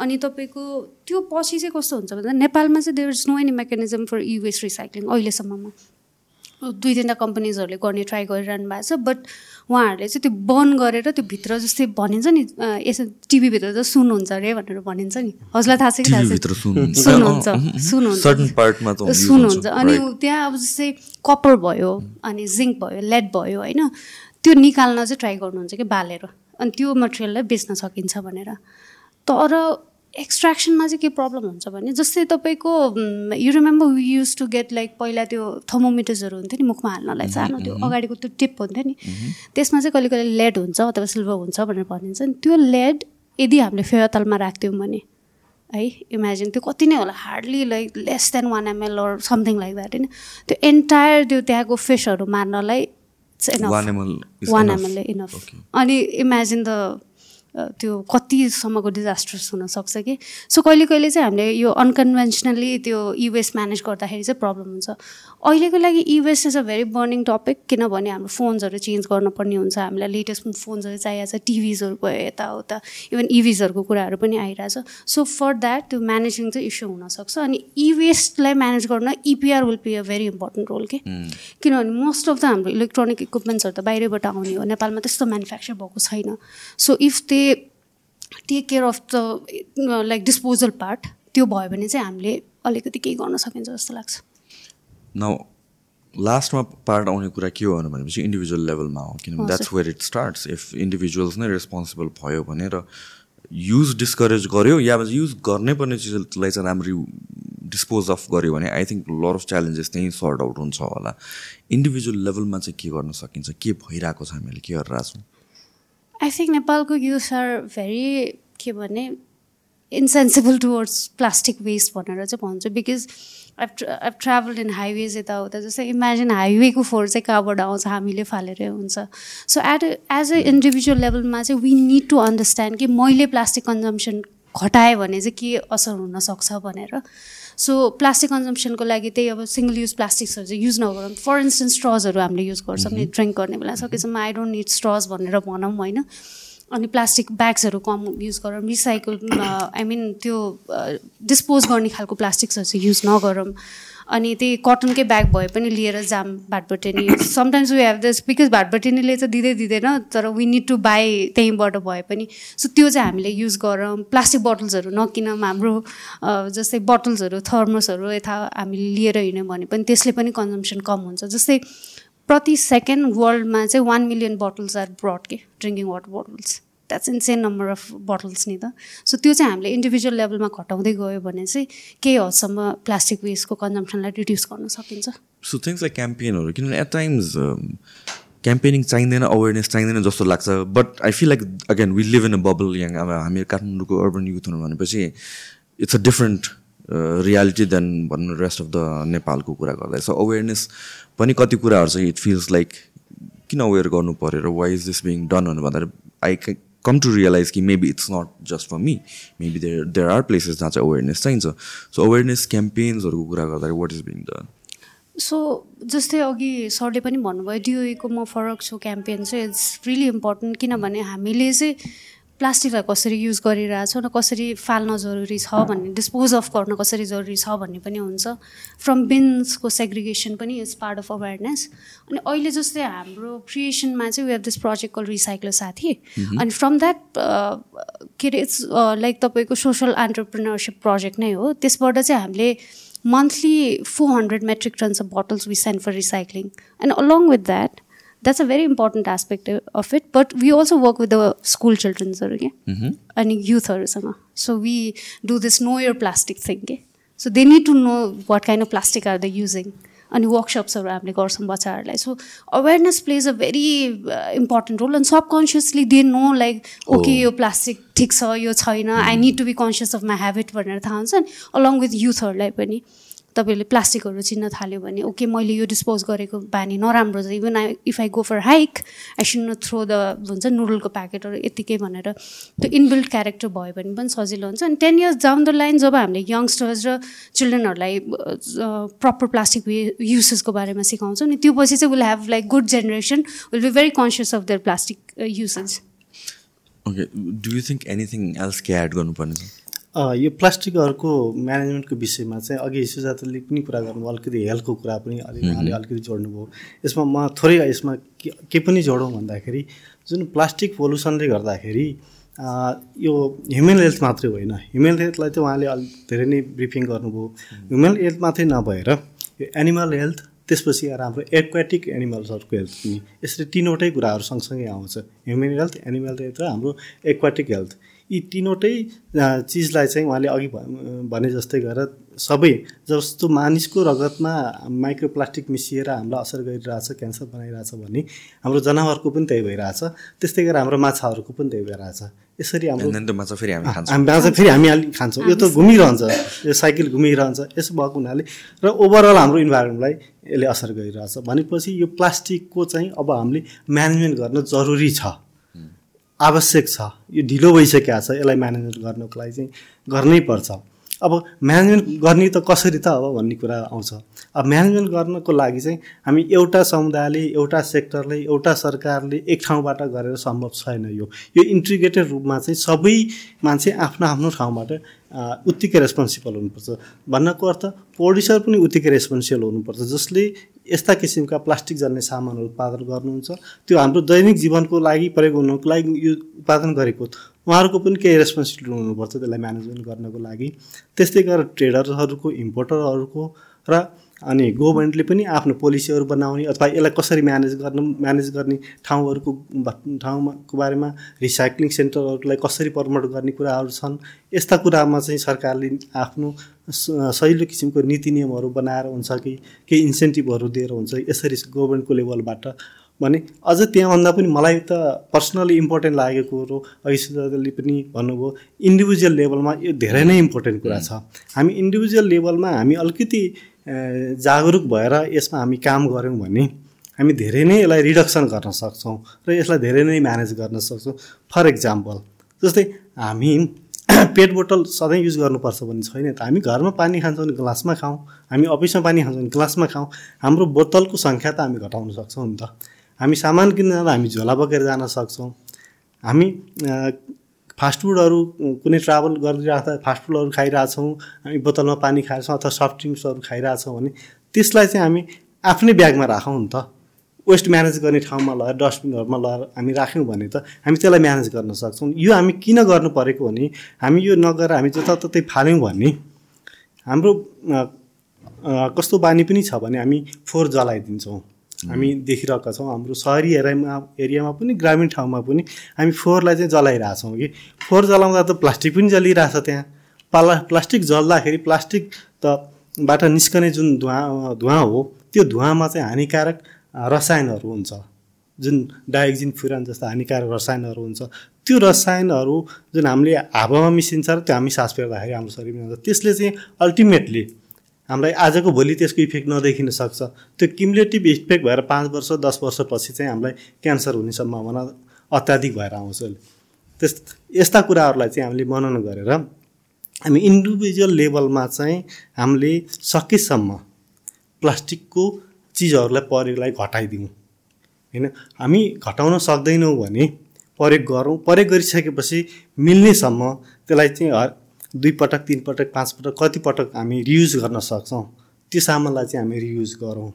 अनि तपाईँको त्यो पछि चाहिँ कस्तो हुन्छ भन्दा नेपालमा चाहिँ there is no any mechanism for e waste recycling अहिलेसम्ममा। दुई तिनवटा कम्पनीजहरूले गर्ने ट्राई गरिरहनु भएको छ बट उहाँहरूले चाहिँ त्यो बन्द गरेर त्यो भित्र जस्तै भनिन्छ नि यसो टिभीभित्र त सुन्नुहुन्छ अरे भनेर भनिन्छ नि। हजुरलाई थाहा छ कि थाहा छ सुन्नुहुन्छ। सुन्नुहुन्छ सुन्नुहुन्छ। अनि त्यहाँ अब जस्तै कपर भयो अनि जिङ्क भयो लेड भयो होइन त्यो निकाल्न चाहिँ ट्राई गर्नुहुन्छ कि बालेर। अनि त्यो मटेरियललाई बेच्न सकिन्छ भनेर। तर एक्सट्र्याक्सनमा चाहिँ के प्रब्लम हुन्छ भने जस्तै तपाईँको you remember we used to get like पहिला त्यो थर्मोमिटर्सहरू हुन्थ्यो नि मुखमा हाल्नलाई सानो त्यो अगाडिको त्यो टिप हुन्थ्यो नि। त्यसमा चाहिँ कहिले कहिले लेड हुन्छ अथवा सिल्भर हुन्छ भनेर भनिन्छ नि। त्यो लेड यदि हामीले फेवातालमा राख्थ्यौँ भने है इमेजिन त्यो कति नै होला hardly like less than one ML or something like that होइन? त्यो एन्टायर त्यो त्यहाँको फिसहरू मार्नलाई वान एमएलले इनफ अनि इमेजिन द त्यो कतिसम्मको डिजास्टर्स हुनसक्छ कि? सो कहिले कहिले चाहिँ हामीले यो अनकन्भेन्सनली त्यो इवेस्ट म्यानेज गर्दाखेरि चाहिँ प्रब्लम हुन्छ। अहिलेको लागि e waste is a very burning topic किनभने हाम्रो फोन्सहरू चेन्ज गर्नुपर्ने हुन्छ। हामीलाई लेटेस्ट फोन्सहरू चाहिएको छ टिभिजहरू भयो यताउता इभन इभिजहरूको कुराहरू पनि आइरहेछ। सो फर द्याट त्यो म्यानेजिङ चाहिँ इस्यु हुनसक्छ अनि इवेस्टलाई म्यानेज गर्न EPR will be a very important role के किनभने मोस्ट अफ द हाम्रो इलेक्ट्रोनिक इक्विपमेन्ट्सहरू त बाहिरबाट आउने हो। नेपालमा त्यस्तो म्यानुफ्याक्चर भएको छैन। So if they take care of the like disposal part त्यो भयो भने चाहिँ हामीले अलिकति केही गर्न सकिन्छ जस्तो लाग्छ। न लास्टमा पार्ट आउने कुरा के हो भनेपछि इन्डिभिजुअल लेभलमा हो किनभने that's where it starts if individuals नै रेस्पोन्सिबल भयो भने र युज डिस्करेज गर्यो या युज गर्नै पर्ने चिजलाई चाहिँ राम्ररी डिस्पोज अफ गर्यो भने I think lot of challenges त्यहीँ सर्ट आउट हुन्छ होला। इन्डिभिजुअल लेभलमा चाहिँ के गर्न सकिन्छ के भइरहेको छ हामीले के गरिरहेको छौँ आई थिङ्क नेपालको युथ आर भेरी के भने इन्सेन्सिबल टुवर्ड्स प्लास्टिक वेस्ट भनेर चाहिँ भन्छु because I've I've travel in highways यताउता जस्तै इमेजिन हाइवेको फोहोर चाहिँ कहाँबाट आउँछ हामीले फालेरै हुन्छ। So at as a individual लेभलमा चाहिँ वी निड टु अन्डरस्ट्यान्ड कि मैले प्लास्टिक कन्जम्सन घटाएँ भने चाहिँ के असर हुनसक्छ भनेर। सो प्लास्टिक कन्जम्सनको लागि त्यही अब सिङ्गल युज प्लास्टिक्सहरू चाहिँ युज नगरौँ। फर इन्स्टेन्स स्ट्रजहरू हामीले युज गर्छौँ नि ड्रिङ्क गर्ने बेला। सकेसम्म आई डोन्ट निड स्ट्रज भनेर भनौँ होइन? अनि प्लास्टिक ब्याग्सहरू कम युज गरौँ रिसाइकल आई मिन त्यो डिस्पोज गर्ने खालको प्लास्टिक्सहरू चाहिँ युज नगरौँ। अनि त्यही कटनकै ब्याग भए पनि लिएर जाम Bhatbhateni sometimes we have this because भाटबटेनीले चाहिँ दिँदै दिँदैन तर वी निड टु बाई त्यहीँबाट भए पनि। सो त्यो चाहिँ हामीले युज गरौँ। प्लास्टिक बोटल्सहरू नकिनौँ हाम्रो जस्तै बोटल्सहरू थर्मसहरू यता हामीले लिएर हिँड्यौँ भने पनि त्यसले पनि कन्जम्सन कम हुन्छ। जस्तै प्रति सेकेन्ड वर्ल्डमा चाहिँ one million bottles are brought के? Drinking water bottles that's insane number of bottles नि त सो त्यो चाहिँ हामीले इन्डिभिजुअल लेभलमा घटाउँदै गयो भने चाहिँ केही हदसम्म प्लास्टिक वेस्टको कन्जम्सनलाई रिड्युस गर्न सकिन्छ। सो थिङ्स लाइक क्याम्पेनहरू किनभने एट टाइम्स क्याम्पेनिङ चाहिँदैन अवेरनेस चाहिँदैन जस्तो लाग्छ। But I feel like again we live in a bubble यहाँ अब हामी काठमाडौँको अर्बन युथहरू भनेपछि it's a different reality than भन्नु रेस्ट अफ द नेपालको कुरा गर्दा। सो अवेरनेस पनि कति कुराहरू चाहिँ इट फिल्स लाइक किन अवेर गर्नु पऱ्यो र why is this being done भन्नु भन्दाखेरि आई कम टु रियलाइज कि maybe it's not just for me maybe there there are places जहाँ चाहिँ अवेरनेस चाहिन्छ। सो अवेरनेस क्याम्पेन्सहरूको कुरा गर्दाखेरि what is being the so जस्तै अघि सरले पनि भन्नुभयो डिओएको म फरक छु क्याम्पेन चाहिँ इट्स रियली इम्पोर्टेन्ट किनभने हामीले चाहिँ प्लास्टिकलाई कसरी युज गरिरहेछौँ र कसरी फाल्न जरुरी छ भन्ने डिस्पोज अफ गर्न कसरी जरुरी छ भन्ने पनि हुन्छ। फ्रम बिन्सको सेग्रिगेसन पनि इज पार्ट अफ अवेरनेस अनि अहिले जस्तै हाम्रो क्रिएसनमा चाहिँ we have this project call recycle साथी। अनि फ्रम द्याट के अरे इट्स लाइक तपाईँको सोसल एन्टरप्रिनरसिप प्रोजेक्ट नै हो। त्यसबाट चाहिँ हामीले monthly four hundred metric tons of bottles we send for recycling and along with that that's a very important aspect of it. But we also work with the school childrenहरू के अनि युथहरूसँग so we do this know your plastic thing के so they need to know what kind of plastic are the using अनि वर्कसप्सहरू हामीले गर्छौँ बच्चाहरूलाई so awareness plays a very important role अनि subconsciously they know like okay यो plastic ठिक छ यो छैन I need to be conscious of my habit भनेर थाहा हुन्छ नि अलङ विथ युथहरूलाई पनि तपाईँले प्लास्टिकहरू चिन्न थाल्यो भने ओके मैले यो डिस्पोज गरेको बानी नराम्रो छ। Even I if I go for hike I should not throw the हुन्छ नुडलको प्याकेटहरू यत्तिकै भनेर त्यो इनबिल्ड क्यारेक्टर भयो भने पनि सजिलो हुन्छ। अनि ten years down the line जब हामीले यङ्स्टर्स र चिल्ड्रेनहरूलाई प्रपर प्लास्टिक युसेसको बारेमा सिकाउँछौँ नि त्यो पछि चाहिँ will have like good generation will be very conscious of their plastic usage okay do you think anything else के एड गर्नुपर्ने यो प्लास्टिकहरूको म्यानेजमेन्टको विषयमा चाहिँ अघि सुजाताले पनि कुरा गर्नुभयो अलिकति हेल्थको कुरा पनि अलि उहाँले अलिकति जोड्नुभयो। यसमा म थोरै यसमा के के पनि जोडौँ भन्दाखेरि जुन प्लास्टिक पोल्युसनले गर्दाखेरि यो ह्युमन हेल्थ मात्रै होइन। ह्युमन हेल्थलाई चाहिँ उहाँले अलि धेरै नै ब्रिफिङ गर्नुभयो। ह्युमन हेल्थ मात्रै नभएर यो एनिमल हेल्थ त्यसपछि आएर हाम्रो एक्वाटिक एनिमल्सहरूको हेल्थ पनि। यसरी तिनवटै कुराहरू सँगसँगै आउँछ। ह्युमन हेल्थ एनिमल हेल्थ र हाम्रो एक्वाटिक हेल्थ। यी तिनवटै चिजलाई चाहिँ उहाँले अघि भने जस्तै गरेर सबै जस्तो मानिसको रगतमा माइक्रोप्लास्टिक मिसिएर हामीलाई असर गरिरहेछ क्यान्सर बनाइरहेछ भने हाम्रो जनावरको पनि त्यही भइरहेछ। त्यस्तै गरेर हाम्रो माछाहरूको पनि त्यही भइरहेछ। यसरी हाम्रो माछा फेरि हामी माछा फेरि हामी अलि खान्छौँ। यो त घुमिरहन्छ। यो साइकल घुमिरहन्छ। यसो भएको हुनाले र ओभरअल हाम्रो इन्भाइरोमेन्टलाई यसले असर गरिरहेछ। भनेपछि यो प्लास्टिकको चाहिँ अब हामीले म्यानेजमेन्ट गर्न जरुरी छ। आवश्यक छ। यो ढिलो भइसकेको छ यसलाई म्यानेजमेन्ट गर्नको लागि चाहिँ गर्नै पर्छ अब म्यानेजमेन्ट गर्ने त कसरी त अब भन्ने कुरा आउँछ। अब म्यानेजमेन्ट गर्नको लागि चाहिँ हामी एउटा समुदायले एउटा सेक्टरले एउटा सरकारले एक ठाउँबाट गरेर सम्भव छैन यो। यो इन्टिग्रेटेड रूपमा चाहिँ सबै मान्छे आफ्नो आफ्नो ठाउँबाट उत्तिकै रेस्पोन्सिबल हुनुपर्छ। भन्नको अर्थ प्रड्युसर पनि उत्तिकै रेस्पोन्सिबल हुनुपर्छ। जसले यस्ता किसिमका प्लास्टिक जन्ने सामानहरू उत्पादन गर्नुहुन्छ। त्यो हाम्रो दैनिक जीवनको लागि प्रयोग हुनुको लागि यो उत्पादन गरेको उहाँहरूको पनि केही रेस्पोन्सिबिलिटी हुनुपर्छ त्यसलाई म्यानेजमेन्ट गर्नको लागि। त्यस्तै गरेर ट्रेडरहरूको इम्पोर्टरहरूको र अनि गभर्मेन्टले पनि आफ्नो पोलिसीहरू बनाउने अथवा यसलाई कसरी म्यानेज गर्न म्यानेज गर्ने ठाउँहरूको ठाउँको बारेमा रिसाइक्लिङ सेन्टरहरूलाई कसरी प्रमोट गर्ने कुराहरू छन् यस्ता कुरामा चाहिँ सरकारले आफ्नो सहिलो किसिमको नीति नियमहरू बनाएर हुन्छ कि केही इन्सेन्टिभहरू दिएर हुन्छ यसरी गभर्मेन्टको लेभलबाट भने अझ त्यहाँभन्दा पनि मलाई त पर्सनली इम्पोर्टेन्ट लागेको कुरो अघि पनि भन्नुभयो इन्डिभिजुअल लेभलमा यो धेरै नै इम्पोर्टेन्ट कुरा छ। हामी इन्डिभिजुअल लेभलमा हामी अलिकति जागरुक भएर यसमा हामी काम गऱ्यौँ भने हामी धेरै नै यसलाई रिडक्सन गर्न सक्छौँ र यसलाई धेरै नै म्यानेज गर्न सक्छौँ। फर इक्जाम्पल जस्तै हामी पेट बोतल सधैँ युज गर्नुपर्छ भन्ने छैन त। हामी घरमा पानी खान्छौँ भने ग्लासमा खाउँ हामी अफिसमा पानी खान्छौँ भने ग्लासमा खाउँ। हाम्रो बोतलको सङ्ख्या त हामी घटाउन सक्छौँ नि त। हामी सामान किन्न जाँदा हामी झोला बोकेर जान सक्छौँ। हामी फास्टफुडहरू कुनै ट्राभल गरिराख्दा फास्टफुडहरू खाइरहेछौँ हामी बोतलमा पानी खाएछौँ अथवा सफ्ट ड्रिङ्क्सहरू खाइरहेछौँ भने त्यसलाई चाहिँ हामी आफ्नै ब्यागमा राखौँ नि त। वेस्ट म्यानेज गर्ने ठाउँमा लगेर डस्टबिनहरूमा लगेर हामी राख्यौँ भने त हामी त्यसलाई म्यानेज गर्न सक्छौँ। यो हामी किन गर्नु परेको भने हामी यो नगरेर हामी जताततै फाल्यौँ भने हाम्रो कस्तो बानी पनि छ भने हामी फोहोर जलाइदिन्छौँ। हामी देखिरहेका छौँ हाम्रो सहरी एरियामा एरियामा पनि ग्रामीण ठाउँमा पनि हामी फोहोरलाई चाहिँ जलाइरहेछौँ कि। फोहोर जलाउँदा त प्लास्टिक पनि जलिरहेछ त्यहाँ। प्ला प्लास्टिक जल्दाखेरि प्लास्टिक त बाट निस्कने जुन धुवा धुवा हो त्यो धुवामा चाहिँ हानिकारक रसायनहरू हुन्छ। जुन डाइक्जिन फुरान जस्ता हानिकारक रसायनहरू हुन्छ त्यो रसायनहरू जुन हामीले हावामा मिसिन्छ र त्यो हामी सास फेर्दाखेरि हाम्रो शरीरमा हुन्छ। त्यसले चाहिँ अल्टिमेटली हामीलाई आजको भोलि त्यसको इफेक्ट नदेखिन सक्छ। त्यो क्युमुलेटिभ इफेक्ट भएर पाँच वर्ष दस वर्षपछि चाहिँ हामीलाई क्यान्सर हुने सम्भावना अत्याधिक भएर आउँछ त्यस यस्ता कुराहरूलाई चाहिँ हामीले मनन गरेर हामी इन्डिभिजुअल लेभलमा चाहिँ हामीले सकेसम्म प्लास्टिकको चिजहरूलाई प्रयोगलाई घटाइदिउँ। होइन? हामी घटाउन सक्दैनौँ भने प्रयोग गरौँ। प्रयोग गरिसकेपछि मिल्नेसम्म त्यसलाई चाहिँ दुई पटक तिन पटक पाँच पटक कतिपटक हामी रियुज गर्न सक्छौँ त्यो सामानलाई चाहिँ हामी रियुज गरौँ।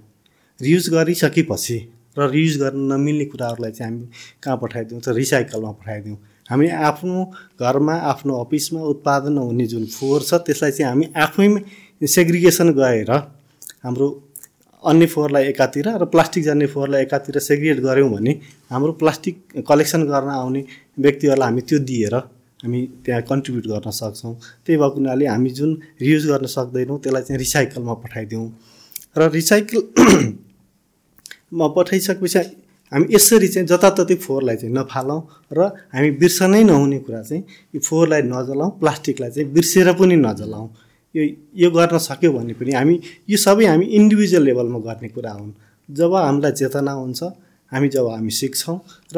रियुज गरिसकेपछि र रियुज गर्न नमिल्ने कुराहरूलाई चाहिँ हामी कहाँ पठाइदिउँ? त रिसाइकलमा पठाइदिउँ। हामी आफ्नो घरमा आफ्नो अफिसमा उत्पादन हुने जुन फोहोर छ त्यसलाई चाहिँ हामी आफैमा सेग्रिगेसन गरेर हाम्रो अन्य फोहोरलाई एकातिर र प्लास्टिक जाने फोहोरलाई एकातिर सेग्रिगेट गऱ्यौँ भने हाम्रो प्लास्टिक कलेक्सन गर्न आउने व्यक्तिहरूलाई हामी त्यो दिएर हामी त्यहाँ कन्ट्रिब्युट गर्न सक्छौँ। त्यही भएको हुनाले हामी जुन रियुज गर्न सक्दैनौँ त्यसलाई चाहिँ रिसाइकलमा पठाइदिउँ। र रिसाइकलमा पठाइसकेपछि हामी यसरी चाहिँ जताततै फोहोरलाई चाहिँ नफालौँ र हामी बिर्सनै नहुने कुरा चाहिँ यो फोहोरलाई नजलाउँ प्लास्टिकलाई चाहिँ बिर्सेर पनि नजलाउँ। यो यो गर्न सक्यो भने पनि हामी यो सबै हामी इन्डिभिजुअल लेभलमा गर्ने कुरा हुन्। जब हामीलाई चेतना हुन्छ हामी जब हामी सिक्छौँ र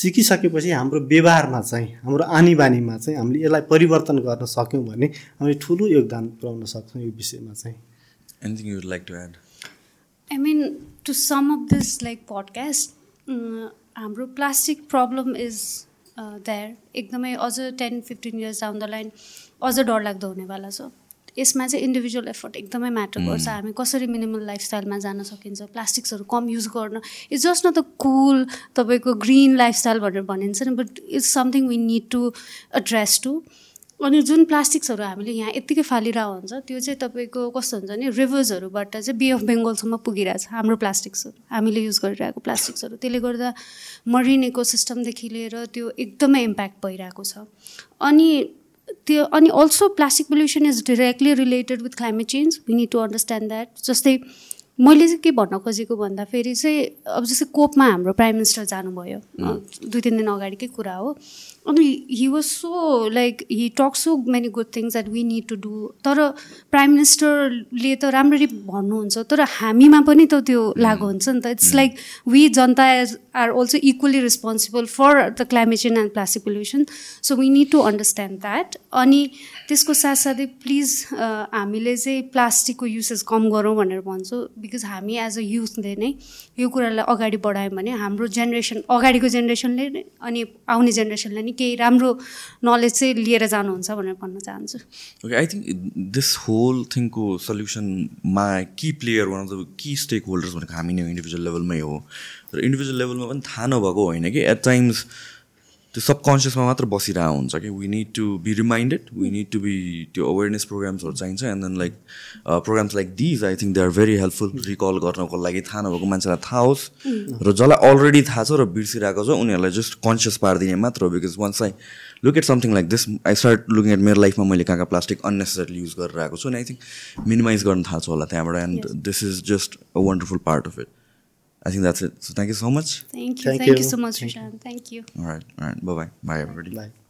सिकिसकेपछि हाम्रो व्यवहारमा चाहिँ हाम्रो आनी बानीमा चाहिँ हामीले यसलाई परिवर्तन गर्न सक्यौँ भने हामीले ठुलो योगदान पुऱ्याउन सक्छौँ यो विषयमा चाहिँ। Anything you like to add I mean, to sum up this like podcast, mm, हाम्रो प्लास्टिक प्रब्लम इज देयर एकदमै अझ ten fifteen years down the line अझ डरलाग्दो हुनेवाला छ। यसमा चाहिँ इन्डिभिजुअल एफर्ट एकदमै म्याटर गर्छ। हामी कसरी मिनिमल लाइफस्टाइलमा जान सकिन्छ? प्लास्टिक्सहरू कम युज गर्न। It's just not the cool तपाईँको ग्रिन लाइफस्टाइल भनेर भनिन्छ नि but it's something we need to address too अनि जुन प्लास्टिक्सहरू हामीले यहाँ यत्तिकै फालिरहेको हुन्छ त्यो चाहिँ तपाईँको कस्तो हुन्छ नि रिभर्सहरूबाट चाहिँ बे अफ बेङ्गलसम्म पुगिरहेछ हाम्रो प्लास्टिक्सहरू हामीले युज गरिरहेको प्लास्टिक्सहरू त्यसले गर्दा मरिन इको सिस्टमदेखि लिएर त्यो एकदमै इम्प्याक्ट भइरहेको छ। अनि त्यो अनि also plastic pollution is directly related with climate change we need to understand that जस्तै मैले चाहिँ के भन्न खोजेको भन्दाखेरि चाहिँ अब जस्तै कोपमा हाम्रो प्राइम मिनिस्टर जानुभयो। दुई तिन दिन अगाडिकै कुरा हो। अनि he was so like he talk so many good things that we need to do तर प्राइम मिनिस्टरले त राम्ररी भन्नुहुन्छ तर हामीमा पनि त त्यो लागु हुन्छ नि त. It's like we Janata as are also equally responsible for the climate change and plastic pollution so we need to understand that अनि त्यसको साथसाथै प्लिज हामीले चाहिँ प्लास्टिकको युसेज कम गरौँ भनेर भन्छु बिकज हामी एज अ युथले नै यो कुरालाई अगाडि बढायौँ भने हाम्रो जेनेरेसन अगाडिको जेनेरेसनले अनि आउने जेनेरेसनले नि केही राम्रो नलेज चाहिँ लिएर जानुहुन्छ भनेर भन्न चाहन्छु। Okay I think this whole थिङको सल्युसनमा कि प्लेयर वान अफ द कि स्टेक होल्डर्स भनेको हामी नै इन्डिभिजुअल लेभलमै हो। र इन्डिभिजुअल लेभलमा पनि थाहा नभएको होइन कि एट टाइम्स त्यो सबकन्सियसमा मात्र बसिरहेको हुन्छ कि? We need to be reminded we need to be त्यो अवेरनेस प्रोग्राम्सहरू चाहिन्छ। And then like programs like these I think they are very helpful recall गर्नको लागि थाहा नभएको मान्छेलाई थाहा होस्। र जसलाई अलरेडी थाहा छ र बिर्सिरहेको छ उनीहरूलाई जस्ट कन्सियस पारिदिने मात्र हो। Because once I look at something like this I start looking at मेरो लाइफमा मैले कहाँ कहाँ प्लास्टिक अननेसेसरी युज गरिरहेको छु। अनि आई थिङ्क मिनिमाइज गर्न थाहा छ होला त्यहाँबाट। And this is just a wonderful part of it I think that's it. So thank you so much. Thank you. Thank Thank, you. you. so much, Thank Rishan. Thank you. All right. All right. Bye bye. Bye everybody. Bye.